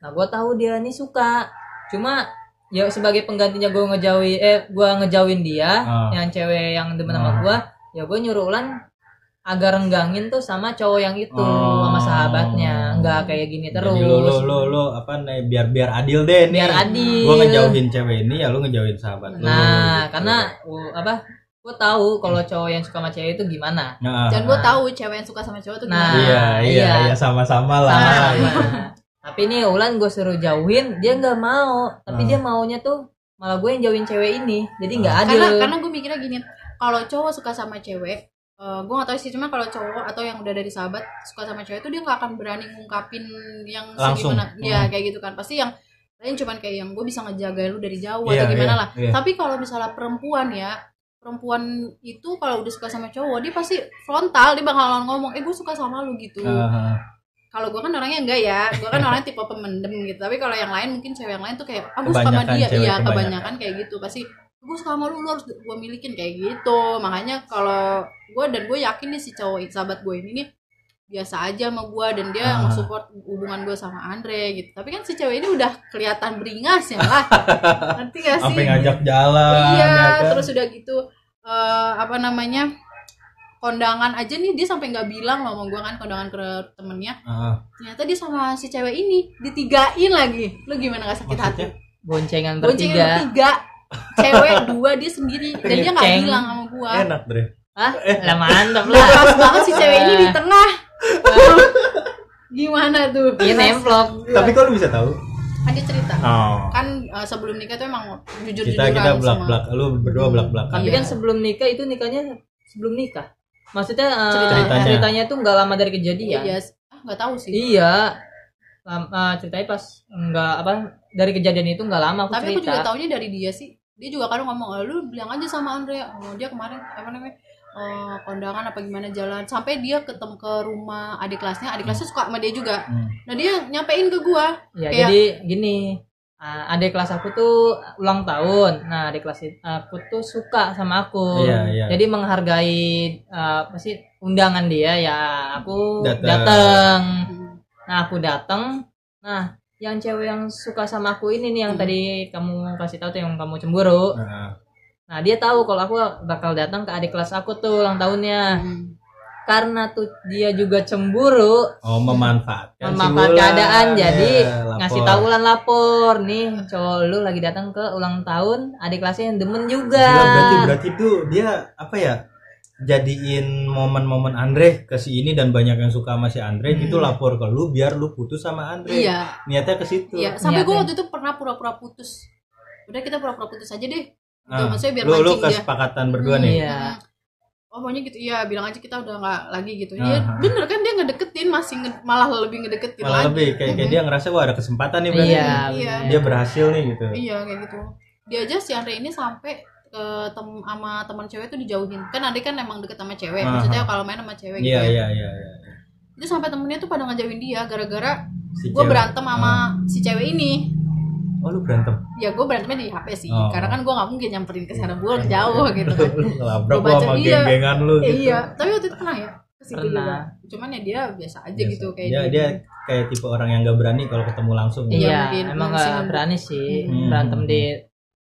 nah gue tahu dia nih suka cuma ya sebagai penggantinya gue ngejauhin eh gue ngejauhin dia Ah. yang cewek yang demen Ah. sama gue ya gue nyuruh Ulan agar renggangin tuh sama cowok yang itu Oh. sama sahabatnya. Nggak kayak gini terus. Jadi lu, lu, lu, lu, apa nih biar biar adil deh nih. biar adil. Gua ngejauhin cewek ini ya lu ngejauhin sahabat nah Gitu. karena uh, apa gue tahu kalau cowok yang suka sama cewek itu gimana. Nah, dan gue tahu cewek yang suka sama cowok Nah, gimana. Iya, iya, iya. iya sama-sama lah. sama. Tapi nih Ulan gue suruh jauhin dia nggak mau. Tapi Ah. dia maunya tuh malah gue yang jauhin cewek ini. Jadi nggak adil. Karena karena gue mikirnya gini kalau cowok suka sama cewek eh gue gak tahu sih cuma kalau cowok atau yang udah dari sahabat suka sama cewek itu dia nggak akan berani ngungkapin yang Langsung. segimana ya Hmm. kayak gitu kan. Pasti yang lain cuman kayak yang gue bisa ngejaga lu dari jauh Iya, atau gimana iya, lah. iya. tapi kalau misalnya perempuan ya perempuan itu kalau udah suka sama cowok dia pasti frontal dia bakalan ngomong eh gue suka sama lu gitu. Ah, kalau gue kan orangnya enggak ya. Gue kan orangnya tipe pemendem gitu. Tapi kalau yang lain mungkin cewek yang lain tuh kayak ah gue suka sama dia. iya kebanyakan. kebanyakan kayak gitu. Pasti gue suka sama lu lu harus gue milikin kayak gitu. Makanya kalau gue dan gue yakin nih si cowok sahabat gue ini nih biasa aja sama gue dan dia Ah. nge-support hubungan gue sama Andre gitu. Tapi kan si cewek ini udah kelihatan beringas ya lah nanti gak sih? sampai ngajak jalan iya ya kan? terus udah gitu eh, apa namanya kondangan aja nih dia sampai nggak bilang ngomong gue kan kondangan ke temennya. Ah, ternyata dia sama si cewek ini ditigain lagi. Lu gimana gak sakit maksudnya? hati? Boncengan bertiga. bertiga cewek dua dia sendiri. Dan dia nggak bilang sama gua. Enak Dre. Ah lah mantap Lah, lah pas banget si cewek ini di tengah. Gimana tuh? Ini nemplok. Tapi kok lu bisa tahu? Kan dia cerita. Oh. Kan eh, sebelum nikah tuh emang jujur kita jujuran kita belak belak lu berdua belak belakan tapi Iya. kan sebelum nikah itu nikahnya sebelum nikah. Maksudnya eh, Ceritanya. ceritanya. tuh nggak lama dari kejadian. Iya ah nggak tahu sih. Iya. Lam- eh, ceritanya pas nggak apa dari kejadian itu nggak lama aku tapi aku cerita. juga taunya dari dia sih dia juga kan ngomong "Eh, lu bilang aja sama Andre oh, dia kemarin apa namanya eh, kondangan apa gimana jalan sampai dia ketemu ke rumah adik kelasnya adik kelasnya suka sama dia juga Hmm. nah dia nyampein ke gua ya Kayak- jadi gini eh, adik kelas aku tuh ulang tahun nah adik kelas aku tuh suka sama aku Iya, iya. jadi menghargai eh, apa sih undangan dia ya aku Dateng. datang. Nah, aku datang. Nah, yang cewek yang suka sama aku ini nih yang Hmm. tadi kamu kasih tahu tuh yang kamu cemburu. Nah, Nah, dia tahu kalau aku bakal datang ke adik kelas aku tuh ulang tahunnya. Hmm. Karena tuh dia juga cemburu, oh memanfaatkan si memanfaat Wulan. keadaan jadi Ya, lapor. ngasih tahu Ulan lapor nih cowok lu lagi datang ke ulang tahun adik kelasnya yang demen juga. Gila, berarti berarti tuh dia apa ya jadiin momen-momen Andre ke si ini dan banyak yang suka sama si Andre Hmm. gitu lapor ke lu biar lu putus sama Andre. Iya. Niatnya ke situ. Iya sampai gua waktu itu pernah pura-pura putus. Udah kita pura-pura putus aja deh. Ah, maksudnya biar lu lu kesepakatan berdua Hmm, nih? Iya. hmm. oh maunya gitu iya bilang aja kita udah nggak lagi gitu. Aha. ya bener kan dia ngedeketin masih nge- malah lebih ngedeketin malah lagi. lebih kayak kayak dia ngerasa wah ada kesempatan nih berarti. Iya. Iya. dia berhasil nih gitu. Iya kayak gitu. Dia aja si Andre ini sampai ke tem sama teman cewek tuh dijauhin kan Andre kan emang deket sama cewek Aha. maksudnya kalau main sama cewek gitu iya ya iya iya iya. itu sampai temennya tuh pada ngejauhin dia gara-gara Si gue berantem sama Ah. si cewek ini oh lu berantem ya gue berantemnya di HP sih Oh. karena kan gue nggak mungkin nyamperin ke sana gue jauh gitu kan lu ngelabrak Gua lu baca, sama iya. geng-gengan lu Eh, gitu iya tapi waktu itu pernah ya Pernah. juga cuman ya dia biasa aja Biasa. gitu kayak dia dia, dia kayak tipe orang yang gak berani kalau ketemu langsung Iya, Iya, mungkin emang gak berani sih Hmm. berantem di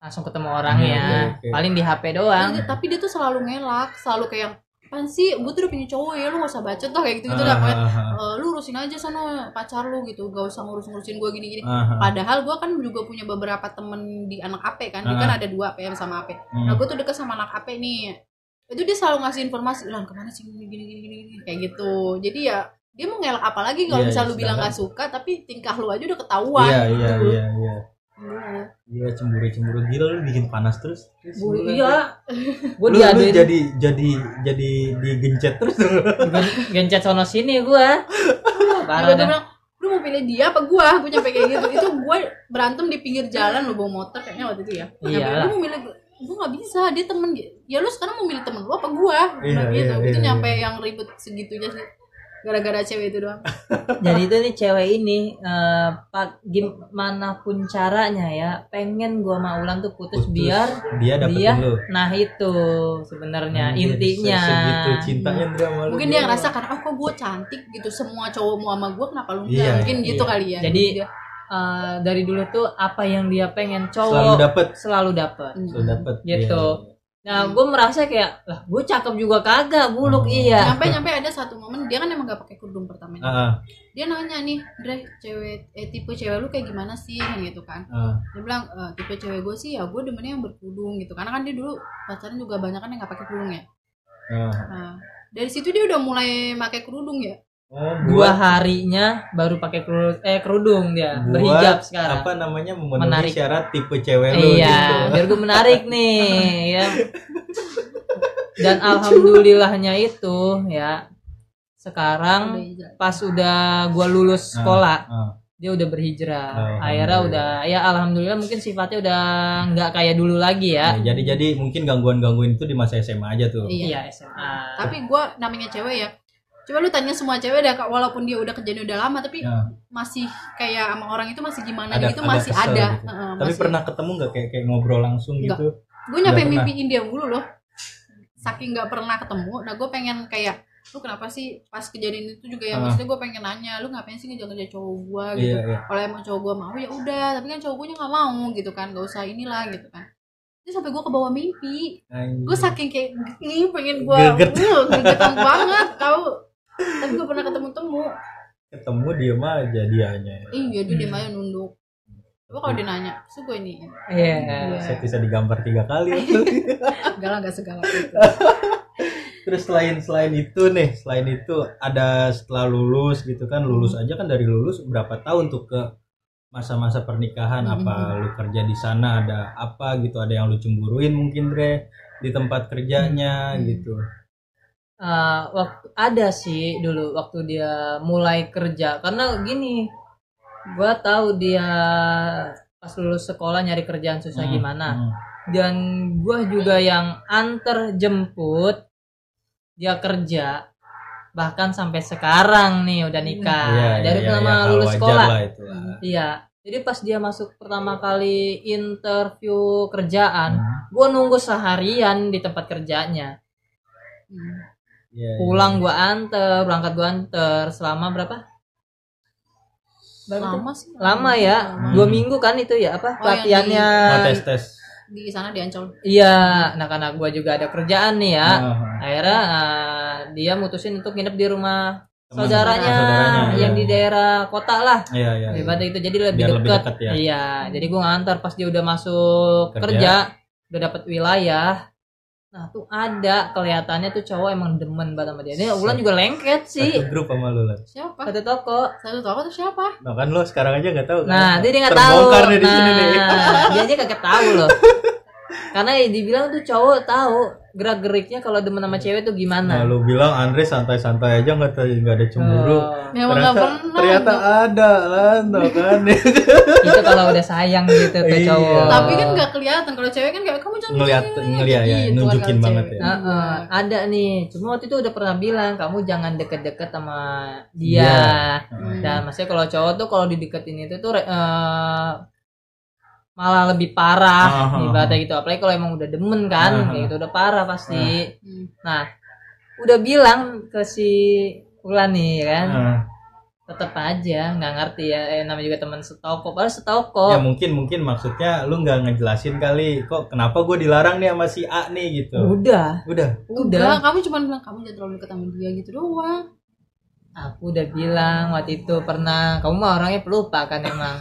langsung ketemu orangnya. Iya, oke, oke. Paling di HP doang. Dia- tapi dia tuh selalu ngelak selalu kayak apaan sih gue tuh udah punya cowok ya lu gak usah bacot tuh kayak gitu gitu dah pokoknya Ah, ah, "Eh, lu urusin aja sana pacar lu gitu gak usah ngurus-ngurusin gue gini-gini ah, ah. padahal gue kan juga punya beberapa temen di anak AP kan Ah. kan ada dua PM sama AP Hmm. nah gue tuh deket sama anak AP nih itu dia selalu ngasih informasi lan ke mana sih gini gini gini gini gini." kayak gitu jadi ya dia mau ngelak apa lagi kalau Iya, misal iya, lu bilang gak suka tapi tingkah lu aja udah ketahuan iya iya gitu. iya iya Iya. Iya cemburu cemburu gila lu bikin panas terus. Bu- Iya. Gue Lu, lu jadi jadi jadi digencet terus. gen- gencet sono sini gue. Parah bilang, lu mau pilih dia apa gua? Gua nyampe kayak gitu. Itu gua berantem di pinggir jalan lu bawa motor kayaknya waktu itu ya. Iyalah. lu mau milih gua nggak bisa, dia temen ya lu sekarang mau milih temen lu apa gua? Iya, gitu. iya, itu iya, nyampe iya. yang ribut segitunya sih. Gara-gara cewek itu doang jadi itu nih cewek ini eh, pak gimana pun caranya ya pengen gua sama Ulan tuh putus, Putus. biar dia dapetin dia lu nah itu sebenarnya Anjir, intinya se- segitu cintanya dia sama lu mungkin dia ngerasa kan oh kok gue cantik gitu semua cowok mau sama gue kenapa lu enggak Iya, mungkin gitu iya. kali ya Jadi, Dia, Eh, dari dulu tuh apa yang dia pengen selalu cowok dapet selalu dapet hmm. selalu dapet Gitu. Iya. Nah gue merasa kayak lah gue cakep juga kagak buluk. Oh. iya. Nyampe nyampe ada satu momen dia kan emang gak pakai kerudung pertamanya ah, dia nanya nih Dre cewek eh tipe cewek lu kayak gimana sih? Gitu kan. Ah. dia bilang "Eh, tipe cewek gue sih ya gue demennya yang berkerudung gitu. Karena kan dia dulu pacaran juga banyak kan yang nggak pakai kerudung ya. Ah. nah dari situ dia udah mulai pakai kerudung ya Oh, dua harinya baru pakai kerudung eh kerudung dia buat berhijab sekarang apa namanya memenuhi Menarik. syarat tipe cewek lu iya gitu. biar gue menarik nih ya dan alhamdulillahnya itu ya sekarang pas udah gua lulus sekolah Ah. dia udah berhijrah akhirnya udah ya alhamdulillah mungkin sifatnya udah nggak kayak dulu lagi ya Ya, jadi jadi mungkin gangguan-gangguan itu di masa SMA aja tuh. Iya. iya SMA tapi gue namanya cewek ya coba lu tanya semua cewek dah walaupun dia udah kejadian udah lama tapi Ya. masih kayak sama orang itu masih gimana Ada- gitu? ada masih kesel ada. gitu. Heeh, Tapi masih- pernah ketemu nggak kayak kayak ngobrol langsung Nggak. gitu? gue nyampe mimpiin dia mulu loh. Saking nggak pernah ketemu nah gue pengen kayak lu kenapa sih pas kejadian itu juga ya? Ah. maksudnya gue pengen nanya lu ngapain sih ngejar ngejar cowok gue gitu? Iya, iya. kalau emang cowok gue mau ya udah. Tapi kan cowok gue nggak mau gitu kan gak usah inilah gitu kan. Itu sampai gue ke bawah mimpi gue saking kayak ini pengen gue uh, gregetan banget kau tapi gue pernah ketemu temu. Ketemu diem aja dianya. iya dia diem aja nunduk. Coba kalau dia nanya terus gue ini? Iya. Saya bisa digambar tiga kali. enggak lah gak segala itu. Terus selain selain itu nih, selain itu ada setelah lulus gitu kan, lulus aja kan dari lulus berapa tahun tuh ke masa-masa pernikahan? Mhm. apa lu kerja di sana ada apa gitu? Ada yang lu cemburuin mungkin Dre di tempat kerjanya Hmm. gitu Eh, waktu ada sih dulu waktu dia mulai kerja karena gini gua tahu dia pas lulus sekolah nyari kerjaan susah Hmm, gimana hmm. dan gua juga yang antar jemput dia kerja bahkan sampai sekarang nih udah nikah Iya, iya, dari iya, pertama hal lulus sekolah lah. iya jadi pas dia masuk pertama kali interview kerjaan Hmm. gua nunggu seharian di tempat kerjanya Hmm. Iya, iya. pulang gua anter berangkat gua anter selama berapa? Lama sih. Lama ya? Hmm. dua minggu kan itu ya apa? Oh, yang pelatihannya Oh, tes tes di sana di Ancol iya nah karena gua juga ada kerjaan nih ya. Ah, akhirnya ah, dia mutusin untuk nginep di rumah Teman- saudaranya, saudaranya, yang iya. di daerah kota lah. Iya iya iya. ibaratnya itu jadi lebih Biar lebih dekat ya. iya jadi gua ngantar pas dia udah masuk Kerja. kerja, udah dapat wilayah nah tuh ada kelihatannya tuh cowok emang demen banget sama dia. Ini Ulan juga lengket sih. Satu grup sama lu lah siapa? Satu toko. Satu toko tuh siapa? Nah kan lo sekarang aja nggak tahu kan? Nah, dia dia nggak tahu. Terbongkar nih di nah, sini nih. Dia aja kagak tahu loh. Karena dibilang tuh cowok tahu gerak geriknya kalau demen sama cewek tuh nah gimana. lu bilang Andre santai-santai aja nggak nggak ada cemburu Oh, memang ternyata pernah ternyata ada lah tau kan itu kalau udah sayang gitu ke Iya. cowok. tapi kan nggak kelihatan kalau cewek kan kayak kamu jangan Ngeliat- begini, ngeliat ya, gitu kan nunjukin banget cewek. ya. Heeh, ada nih. Cuma waktu itu udah pernah bilang kamu jangan deket-deket sama dia. Iya. Hmm. Dan maksudnya kalau cowok tuh kalau dideketin itu tuh eh, malah lebih parah Ah, ibaratnya gitu. Apalagi kalau emang udah demen kan, Ah, kayak gitu udah parah pasti. Hmm. Nah, udah bilang ke si Ulan nih kan, Nah, tetep aja nggak ngerti ya. Eh, namanya juga teman setoko, padahal setoko. ya mungkin mungkin maksudnya lu nggak ngejelasin kali kok kenapa gue dilarang nih sama si A nih gitu Udah, udah udah. Udah, kamu cuma bilang kamu jangan terlalu sama dia gitu doang. Aku udah bilang waktu itu pernah, kamu mah orangnya pelupa kan emang.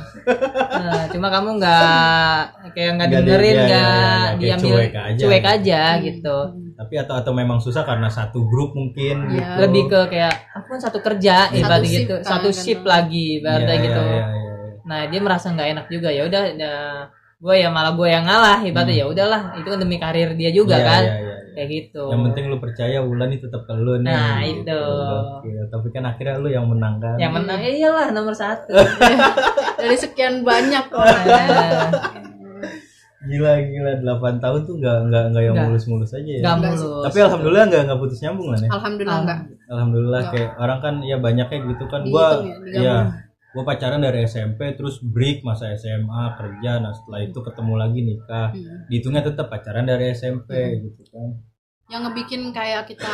Nah, cuma kamu nggak kayak nggak dengerin, nggak iya, iya, kayak diambil cuek aja. cuek aja Hmm. gitu. tapi atau atau memang susah karena satu grup mungkin Iya. gitu Lebih ke kayak aku kan satu kerja, Satu ibaratnya shift gitu, kan, satu kan. shift lagi, ibaratnya Iya, gitu. iya, iya, iya. Nah dia merasa nggak enak juga ya udah, gue ya malah gue yang ngalah, ibaratnya Hmm. ya udahlah, itu kan demi karir dia juga Iya, kan, iya, iya. Kayak gitu. yang penting lu percaya Wulan itu tetap ke lu nih Nah, gitu. itu. Gokil. tapi kan akhirnya lu yang menang kan Yang menang ya iyalah nomor satu. Dari sekian banyak orang. Nah, Gila gila 8 tahun tuh nggak nggak nggak yang mulus-mulus aja ya. Enggak mulus. Tapi alhamdulillah nggak nggak putus nyambung lah ya. alhamdulillah enggak Alhamdulillah Nggak. kayak orang kan ya banyaknya gitu kan. Gua ya, ya gua pacaran dari SMP terus break masa SMA kerja nah setelah itu ketemu lagi nikah. Hmm. Dihitungnya tetap pacaran dari SMP gitu kan. yang ngebikin kayak kita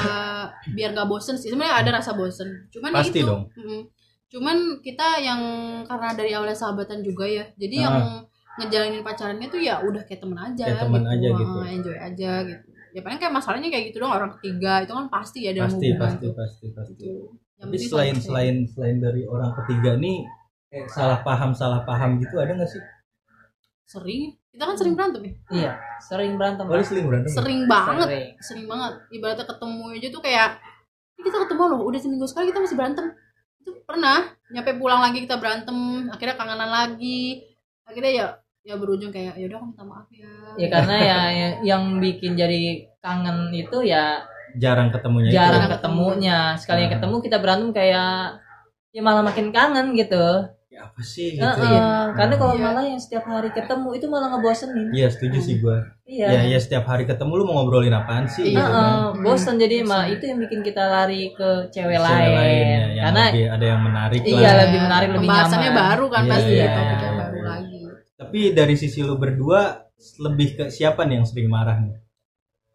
biar nggak bosen sih sebenarnya ada rasa bosen cuman ya Pasti itu dong. mm, cuman kita yang karena dari awalnya sahabatan juga ya jadi Ah. yang ngejalanin pacarannya tuh ya udah kayak temen aja Kayak temen aja gitu. Enjoy aja gitu ya paling kayak masalahnya kayak gitu dong orang ketiga itu kan pasti ya dalam Pasti hubungan pasti tuh. pasti pasti. Gitu. Tapi selain selain selain dari orang ketiga nih eh, salah paham salah paham gitu ada nggak sih? sering kita kan sering berantem ya Iya, sering berantem. Oh, sering berantem? nggak? sering banget Sering. sering banget ibaratnya ketemu aja tuh kayak "Ini kita ketemu loh udah seminggu sekali kita masih berantem itu pernah nyampe pulang lagi kita berantem akhirnya kangenan lagi akhirnya ya ya berujung kayak ya udah aku minta maaf ya Ya karena ya ya- yang bikin jadi kangen itu ya Jarang ketemunya itu. jarang Jarang ketemunya. Sekali yang Ah. ketemu kita berantem kayak ya malah makin kangen gitu. Ya apa sih gitu Heeh, ya? Karena kalau Iya. malah yang setiap hari ketemu itu malah ngebosenin. Iya setuju sih gua. Iya. Ya ya setiap hari ketemu lu mau ngobrolin apaan sih? Iya. gitu Heeh, kan? bosan jadi Bosan. mah itu yang bikin kita lari ke cewek, Cewek lain. ya, yang Karena lebih, ada yang menarik Iya, lah. lebih menarik, lebih pembahasannya nyaman. baru kan Iya, pasti iya. topik yang baru lagi Tapi dari sisi lu berdua lebih ke siapa nih yang sering marah nih?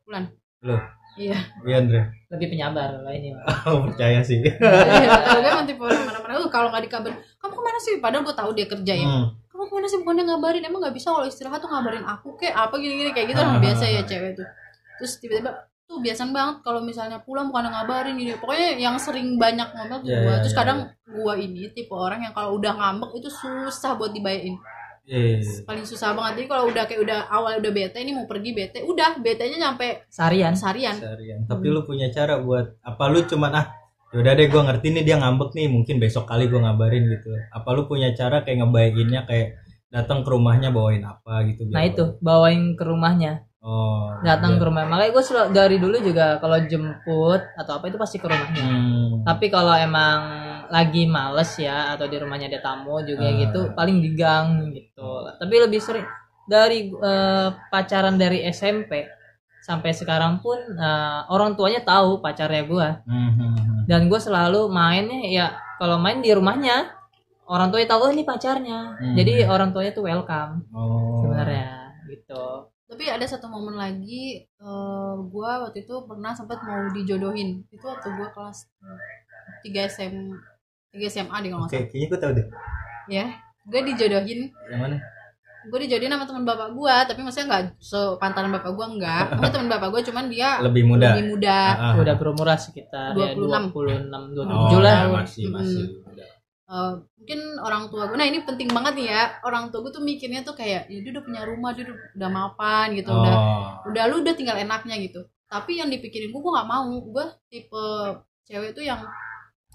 Bulan. Lu. Iya. Iya Andre. lebih penyabar lah ini. Oh, percaya sih. dia emang tipe orang mana-mana "Uh, kalau nggak dikabarin kamu ke mana sih? Padahal gue tahu dia kerja ya. Hmm. kamu ke mana sih? Bukannya ngabarin. Emang nggak bisa kalau istirahat tuh ngabarin aku kayak apa gini-gini? Kayak gitu Ah. orang biasa ya cewek tuh. Terus tiba-tiba tuh biasa banget kalau misalnya pulang bukan ngabarin. Gini. Pokoknya yang sering banyak ngomel tuh Iya, gua. iya, terus iya, kadang gua ini tipe orang yang kalau udah ngambek itu susah buat dibayain Eh, paling susah banget jadi kalau udah kayak udah awal udah bete ini mau pergi bete udah bete nya nyampe Seharian. seharian seharian. Tapi lu punya cara buat apa lu cuman ah yaudah deh gua ngerti nih dia ngambek nih mungkin besok kali gua ngabarin gitu. Apa lu punya cara kayak ngebaikinnya kayak datang ke rumahnya bawain apa gitu biar- Nah itu bawain ke rumahnya, Oh. datang iya. ke rumah. Makanya gue dari dulu juga kalau jemput atau apa itu pasti ke rumahnya. Hmm. Tapi kalau emang lagi males ya atau di rumahnya ada tamu juga Ah. gitu, paling di gang gitu. Tapi lebih sering dari eh, pacaran dari SMP sampai sekarang pun eh, orang tuanya tahu pacarnya gua Hmm, hmm, hmm. dan gue selalu mainnya ya kalau main di rumahnya orang tuanya tahu oh, ini pacarnya. Hmm. Jadi orang tuanya tuh welcome Oh. sebenarnya gitu. tapi ada satu momen lagi eh, gua waktu itu pernah sempat mau dijodohin itu waktu gua kelas 3 SM 3 SMA deh kalau nggak Oke, salah kayaknya gue tahu deh. ya gue dijodohin Yang mana? gue dijodohin sama teman bapak gua tapi maksudnya nggak sepantaran bapak gua enggak Maksudnya teman bapak gua cuman dia Lebih muda. lebih muda Ah, ah. Udah berumur sekitar ya 26. 26 27 Oh, lah. ya, masih masih. muda. Eh, mungkin orang tua gue nah ini penting banget nih ya orang tua gue tuh mikirnya tuh kayak ya dia udah punya rumah dia udah, udah mapan gitu udah Oh. udah lu udah tinggal enaknya gitu tapi yang dipikirin gue gue nggak mau gue tipe cewek tuh yang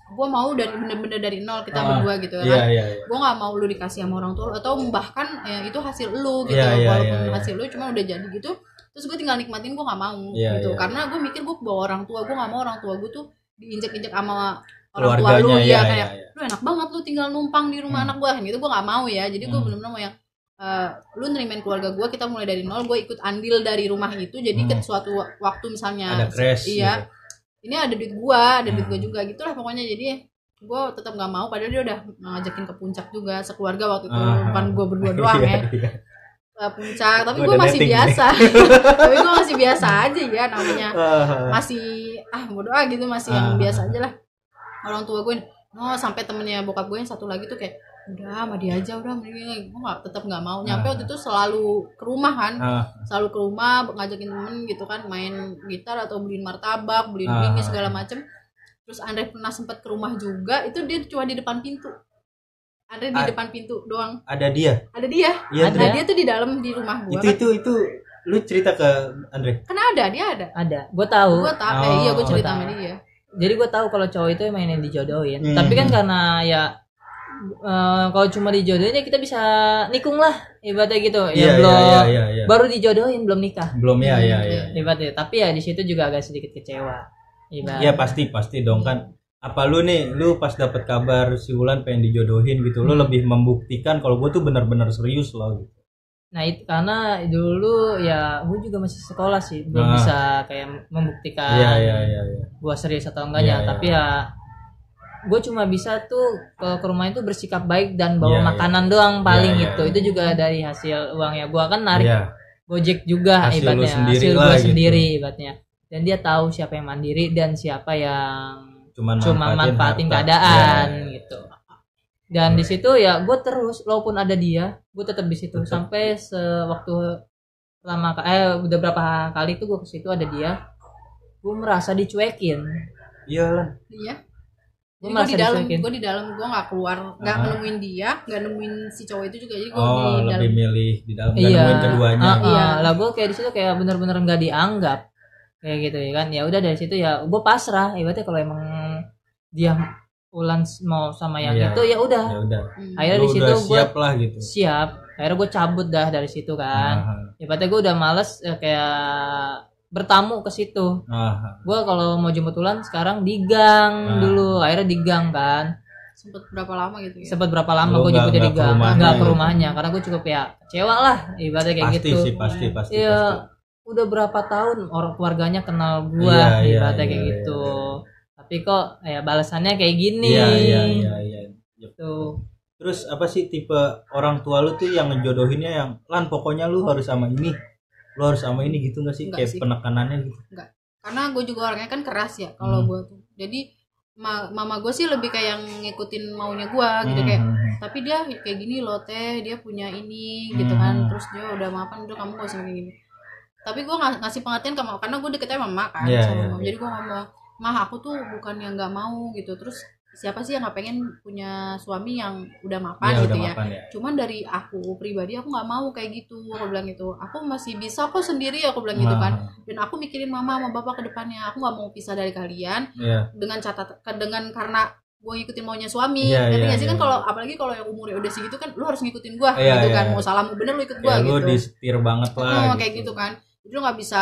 gue mau dari bener-bener dari nol kita Ah, berdua gitu Iya, kan iya, iya. gue nggak mau lu dikasih sama orang tua atau bahkan ya, itu hasil lu gitu Iya, iya, walaupun iya, iya. hasil lu cuma udah jadi gitu terus gue tinggal nikmatin gue nggak mau Iya, gitu iya. karena gue mikir gue bawa orang tua gue nggak mau orang tua gue tuh diinjek-injek sama orang tua lu ya, ya kayak ya, ya. lu enak banget lu tinggal numpang di rumah Hmm. anak gue gitu gue nggak mau ya jadi gue Hmm. bener-bener mau yang eh, lu nerimain keluarga gue kita mulai dari nol gue ikut andil dari rumah itu jadi Hmm. ke suatu wa- waktu misalnya Ada crash. iya gitu. Ini ada duit gue ada duit Hmm. gue juga gitulah pokoknya jadi gue tetap nggak mau padahal dia udah ngajakin ke puncak juga sekeluarga waktu itu Ah. bukan gue berdua doang ya Iya, iya. ke puncak tapi Gua gue masih biasa tapi gue masih biasa aja ya namanya Ah, masih ah bodo ah gitu masih yang Ah. biasa aja lah orang tua gue oh sampai temennya bokap gue yang satu lagi tuh kayak udah sama dia aja udah mending gue nggak tetap nggak mau nyampe Ah. waktu itu selalu ke rumah kan ah, selalu ke rumah ngajakin temen gitu kan main gitar atau beliin martabak beliin Ah. ini segala macem terus Andre pernah sempat ke rumah juga itu dia cuma di depan pintu Andre di Ah. depan pintu doang ada dia. ada dia Iya, Ada. nah dia tuh di dalam di rumah gue Itu itu itu lu cerita ke Andre. kan ada dia ada Ada. Gue tahu. gue tahu eh, Oh, iya gue cerita tahu. sama dia Jadi gue tahu kalau cowok itu emang yang dijodohin. Hmm. Tapi kan karena ya eh, kalau cuma dijodohin ya kita bisa nikung lah ibaratnya gitu. Iya, ya iya, belum iya, iya, iya. baru dijodohin belum nikah. Belum ya, ya, ya. Ibaratnya. Tapi ya di situ juga agak sedikit kecewa. Ibarat. Iya pasti pasti dong kan. Apa lu nih, lu pas dapet kabar si Wulan pengen dijodohin gitu, lu Hmm. lebih membuktikan kalau gue tuh benar-benar serius loh. Gitu. nah itu karena dulu ya gue juga masih sekolah sih belum Ah. bisa kayak membuktikan Iya iya iya. iya. gue serius atau enggaknya Iya, iya. tapi ya gue cuma bisa tuh ke, ke rumah itu bersikap baik dan bawa Iya, iya. makanan doang paling Iya, iya. gitu itu juga dari hasil uangnya gue kan narik Iya. gojek juga Hasil ibaratnya sendiri hasil gue gitu. sendiri ibaratnya dan dia tahu siapa yang mandiri dan siapa yang Cuman cuma manfaatin keadaan Iya, iya. gitu dan di situ ya gue terus walaupun ada dia gue tetap di situ sampai sewaktu lama eh udah berapa kali tuh gue ke situ ada dia gue merasa dicuekin Iya lah. iya jadi gue di dalam gue di dalam gue nggak keluar nggak Ah. nemuin dia nggak nemuin si cowok itu juga jadi gue Oh, di dalam lebih milih di dalam nggak iya nemuin keduanya. Ah. Iya. lah gue kayak di situ kayak bener-bener nggak dianggap kayak gitu ya kan ya udah dari situ ya gue pasrah ibaratnya kalau emang dia Ulan mau sama yang Iya. itu ya udah Ya udah. Hmm. akhirnya di situ gue siap lah gitu. siap akhirnya gue cabut dah dari situ kan Aha. ibaratnya gue udah males eh, kayak bertamu ke situ Aha. gue kalau mau jemput Ulan sekarang di gang Ah. dulu akhirnya di gang kan sempet berapa lama gitu ya sempat berapa lama gue nggak- jemput di ke gang rumahnya nggak ke gitu. rumahnya karena gue cukup ya kecewa lah ibaratnya kayak Pasti gitu sih pasti pasti Iya, pasti. udah berapa tahun orang keluarganya kenal gua Iya, iya, ibaratnya iya, kayak iya, gitu. iya. Tapi kok ya balasannya kayak gini. Iya iya iya iya. Tuh. Terus apa sih tipe orang tua lu tuh yang ngejodohinnya yang lan pokoknya lu harus sama ini. Lu harus sama ini gitu gak sih? Enggak Kayak sih. penekanannya gitu. karena gue juga orangnya kan keras ya kalau Hmm. gue tuh jadi ma- mama gue sih lebih kayak yang ngikutin maunya gue gitu Hmm, kayak hmm, tapi dia kayak gini loh teh dia punya ini gitu kan Hmm. terus dia udah maafan udah kamu gak usah kayak gini tapi gue ng ngasih pengertian ke mama karena gue deketnya sama mama kan Iya, sama iya, mama. iya. jadi gue ngomong mah aku tuh bukan yang nggak mau gitu terus siapa sih yang nggak pengen punya suami yang udah mapan Iya, gitu udah ya mapan ya. cuman dari aku pribadi aku nggak mau kayak gitu aku bilang gitu aku masih bisa kok sendiri aku bilang gitu kan Nah, dan aku mikirin mama sama bapak ke depannya aku nggak mau pisah dari kalian Iya. dengan catatan dengan karena gue ngikutin maunya suami ngerti iya, nggak sih kan iya. kalau apalagi kalau yang umurnya udah segitu kan lu harus ngikutin gue Iya, gitu iya, kan iya. mau salah mau bener lu ikut gue Ya, lu gitu disetir banget lah. oh, kayak gitu kan jadi lu nggak bisa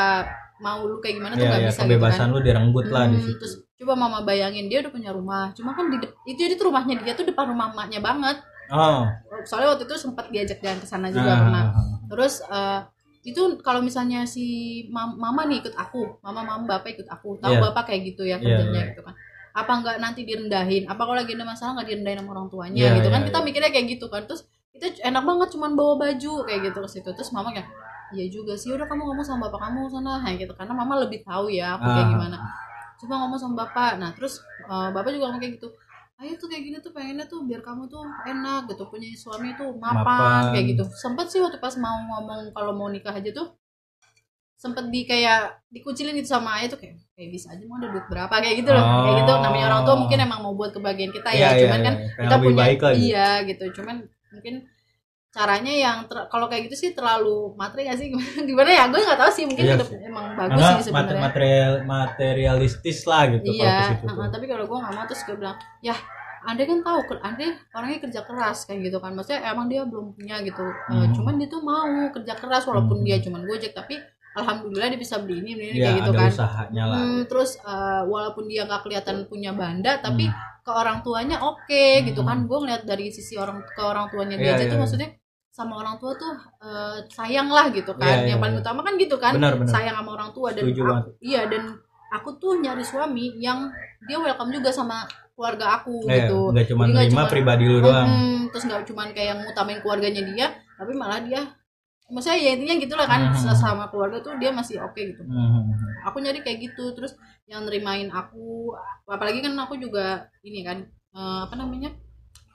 mau lu kayak gimana tuh Iya, nggak iya, bisa kebebasan gitu kan lu direnggut lah di Hmm, situ. terus coba mama bayangin dia udah punya rumah. Cuma kan di itu jadi tuh rumahnya dia tuh depan rumah emaknya banget. Oh. soalnya waktu itu sempat diajak jalan ke sana juga pernah. Terus eh, itu kalau misalnya si mam- mama nih ikut aku mama mama bapak ikut aku. Tahu Iya. bapak kayak gitu ya Iya, kerjanya iya. gitu kan. Apa enggak nanti direndahin? Apa kalau lagi ada masalah nggak direndahin sama orang tuanya Iya, gitu kan? iya, kita iya. mikirnya kayak gitu kan. Terus kita enak banget cuman bawa baju kayak gitu ke situ. Terus mama kayak iya juga sih udah kamu ngomong sama bapak kamu sana kayak gitu. Karena mama lebih tahu ya aku kayak Ah. gimana coba ngomong sama bapak. Nah terus eh, bapak juga ngomong kayak gitu. Ayo tuh kayak gini tuh pengennya tuh biar kamu tuh enak gitu punya suami tuh mapan, Mapan. kayak gitu. Sempet sih waktu pas mau ngomong kalau mau nikah aja tuh sempet di kayak dikucilin gitu sama ayah tuh kayak kayak bisa aja mau ada duit berapa? Kayak gitu loh. Kayak gitu. Namanya orang tua mungkin emang mau buat kebahagiaan kita ya iya, cuman kan iya. Kayak kita punya iya gitu. Cuman mungkin caranya yang ter- kalau kayak gitu sih terlalu materi gak sih gimana ya gue nggak tahu sih mungkin Iya hidup sih. emang bagus Karena sih sebenarnya material materialistis lah gitu kalau iya tuh. uh-uh, tapi kalau gue nggak mau terus gue bilang ya anda kan tahu kan anda orangnya kerja keras kayak gitu kan maksudnya emang dia belum punya gitu Eh, Hmm. cuman dia tuh mau kerja keras walaupun Hmm. dia cuman gojek tapi alhamdulillah dia bisa beli ini beli ini Iya, kayak gitu ada kan usahanya lah. Hmm, terus eh, walaupun dia nggak kelihatan punya banda tapi Hmm. ke orang tuanya oke gitu Hmm. kan gue ngeliat dari sisi orang ke orang tuanya Iya, dia aja iya, tuh iya. maksudnya sama orang tua tuh eh, sayang lah gitu kan Iya, iya, yang paling iya. utama kan gitu kan Benar, benar. sayang sama orang tua dan Setuju aku, iya dan aku tuh nyari suami yang dia welcome juga sama keluarga aku Eh, gitu nggak cuma nerima cuma- pribadi lu doang. Mm, terus nggak cuman kayak ngutamain keluarganya dia tapi malah dia maksudnya ya intinya gitulah kan Hmm. sama keluarga tuh dia masih oke gitu Hmm. aku nyari kayak gitu terus yang nerimain aku apalagi kan aku juga ini kan eh, apa namanya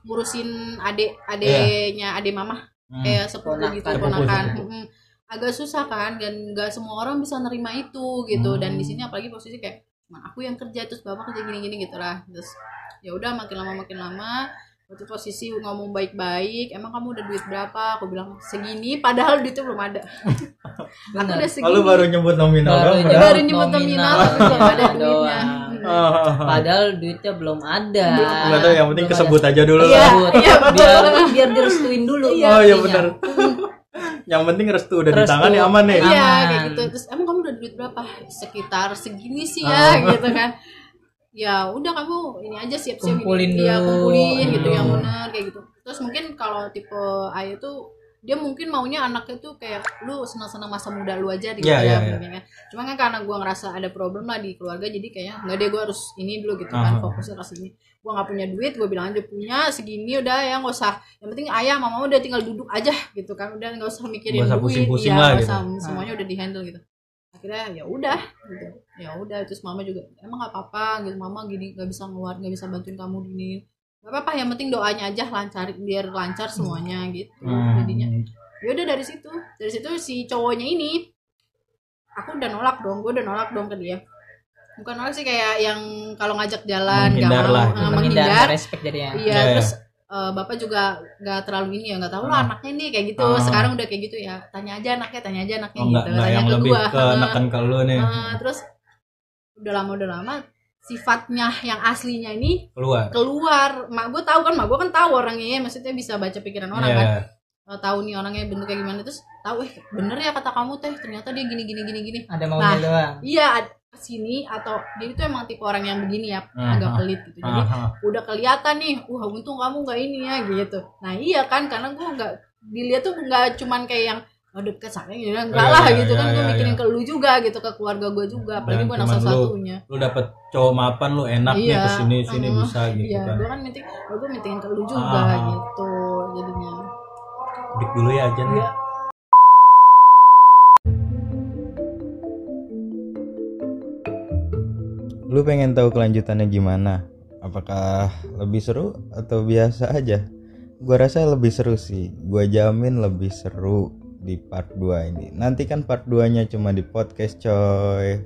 ngurusin adik adeknya adik mama Hmm. kayak sepupu Ponakan. gitu ponakan. Mm-mm. agak susah kan dan nggak semua orang bisa nerima itu gitu dan Hmm. di sini apalagi posisi kayak cuma aku yang kerja terus bapak kerja gini-gini gitu lah terus ya udah makin lama makin lama waktu posisi ngomong baik-baik emang kamu udah duit berapa aku bilang segini padahal duitnya belum ada aku udah segini Lalu baru nyebut nominal Baru nyebut baru nyebut nominal tapi belum ada duitnya. Oh. Padahal duitnya belum ada. Nggak tahu yang penting Belum kesebut aja dulu Iya, lah. Iya, biar biar direstuin dulu. Oh iya benar. yang penting restu udah di Restu. tangan ya aman nih. Iya Aman. kayak gitu. Terus emang kamu udah duit berapa? Sekitar segini sih ya Oh. gitu kan. Ya udah kamu ini aja siap-siap Kumpulin Iya, dulu. kumpulin gitu Hmm. yang benar kayak gitu. Terus mungkin kalau tipe ayah tuh dia mungkin maunya anaknya tuh kayak lu senang-senang masa muda lu aja gitu Iya, ya, iya, iya. kan. Cuma kan karena gua ngerasa ada problem lah di keluarga jadi kayaknya nggak deh gua harus ini dulu gitu kan fokusnya ke sini. Gua nggak punya duit, gua bilang aja punya segini udah ya nggak usah. Yang penting ayah mama udah tinggal duduk aja gitu kan. Udah nggak usah mikirin usah duit, lah nggak gitu. semuanya udah dihandle gitu. Akhirnya ya udah gitu. Ya udah terus mama juga emang nggak apa-apa gitu mama gini nggak bisa ngeluar nggak bisa bantuin kamu gini. Gak apa-apa yang penting doanya aja lancar biar lancar semuanya gitu. Hmm. Jadinya ya udah dari situ dari situ si cowoknya ini aku udah nolak dong gue udah nolak dong ke dia bukan nolak sih kayak yang kalau ngajak jalan nggak Menghindar mau lah, eh, gitu. menghindar respect jadinya iya Ya, ya. terus eh, bapak juga nggak terlalu ini ya nggak tahu lah Ah. anaknya nih kayak gitu Ah. sekarang udah kayak gitu ya tanya aja anaknya tanya aja anaknya oh enggak gitu enggak tanya yang ke lebih gua ke neken ke lu nih eh, terus udah lama udah lama sifatnya yang aslinya ini keluar. keluar. Mak gue tahu kan mak gue kan tahu orangnya ya maksudnya bisa baca pikiran orang Iya. kan. Tahu nih orangnya bentuknya gimana terus tahu eh bener ya kata kamu teh ternyata dia gini gini gini gini. Ada maunya Nah, doang. iya ke sini atau dia itu emang tipe orang yang begini ya Aha. agak pelit gitu. Jadi Aha. udah kelihatan nih wah untung kamu nggak ini ya gitu. Nah iya kan karena gue nggak dilihat tuh nggak cuman kayak yang oh deket saya gitu enggak Iya, lah iya, gitu kan iya, gue iya, mikirin iya. ke lu juga gitu ke keluarga gue juga apalagi gue anak salah lu- dapet cowok mapan lu enak nih Iya, ke sini sini uh, bisa gitu iya kan gue kan minting gue mintingin ke lu juga Ah. gitu jadinya break dulu ya aja nih Iya. Lu pengen tahu kelanjutannya gimana? Apakah lebih seru atau biasa aja? Gua rasa lebih seru sih. Gua jamin lebih seru di part 2 ini. Nanti kan part 2-nya cuma di podcast coy.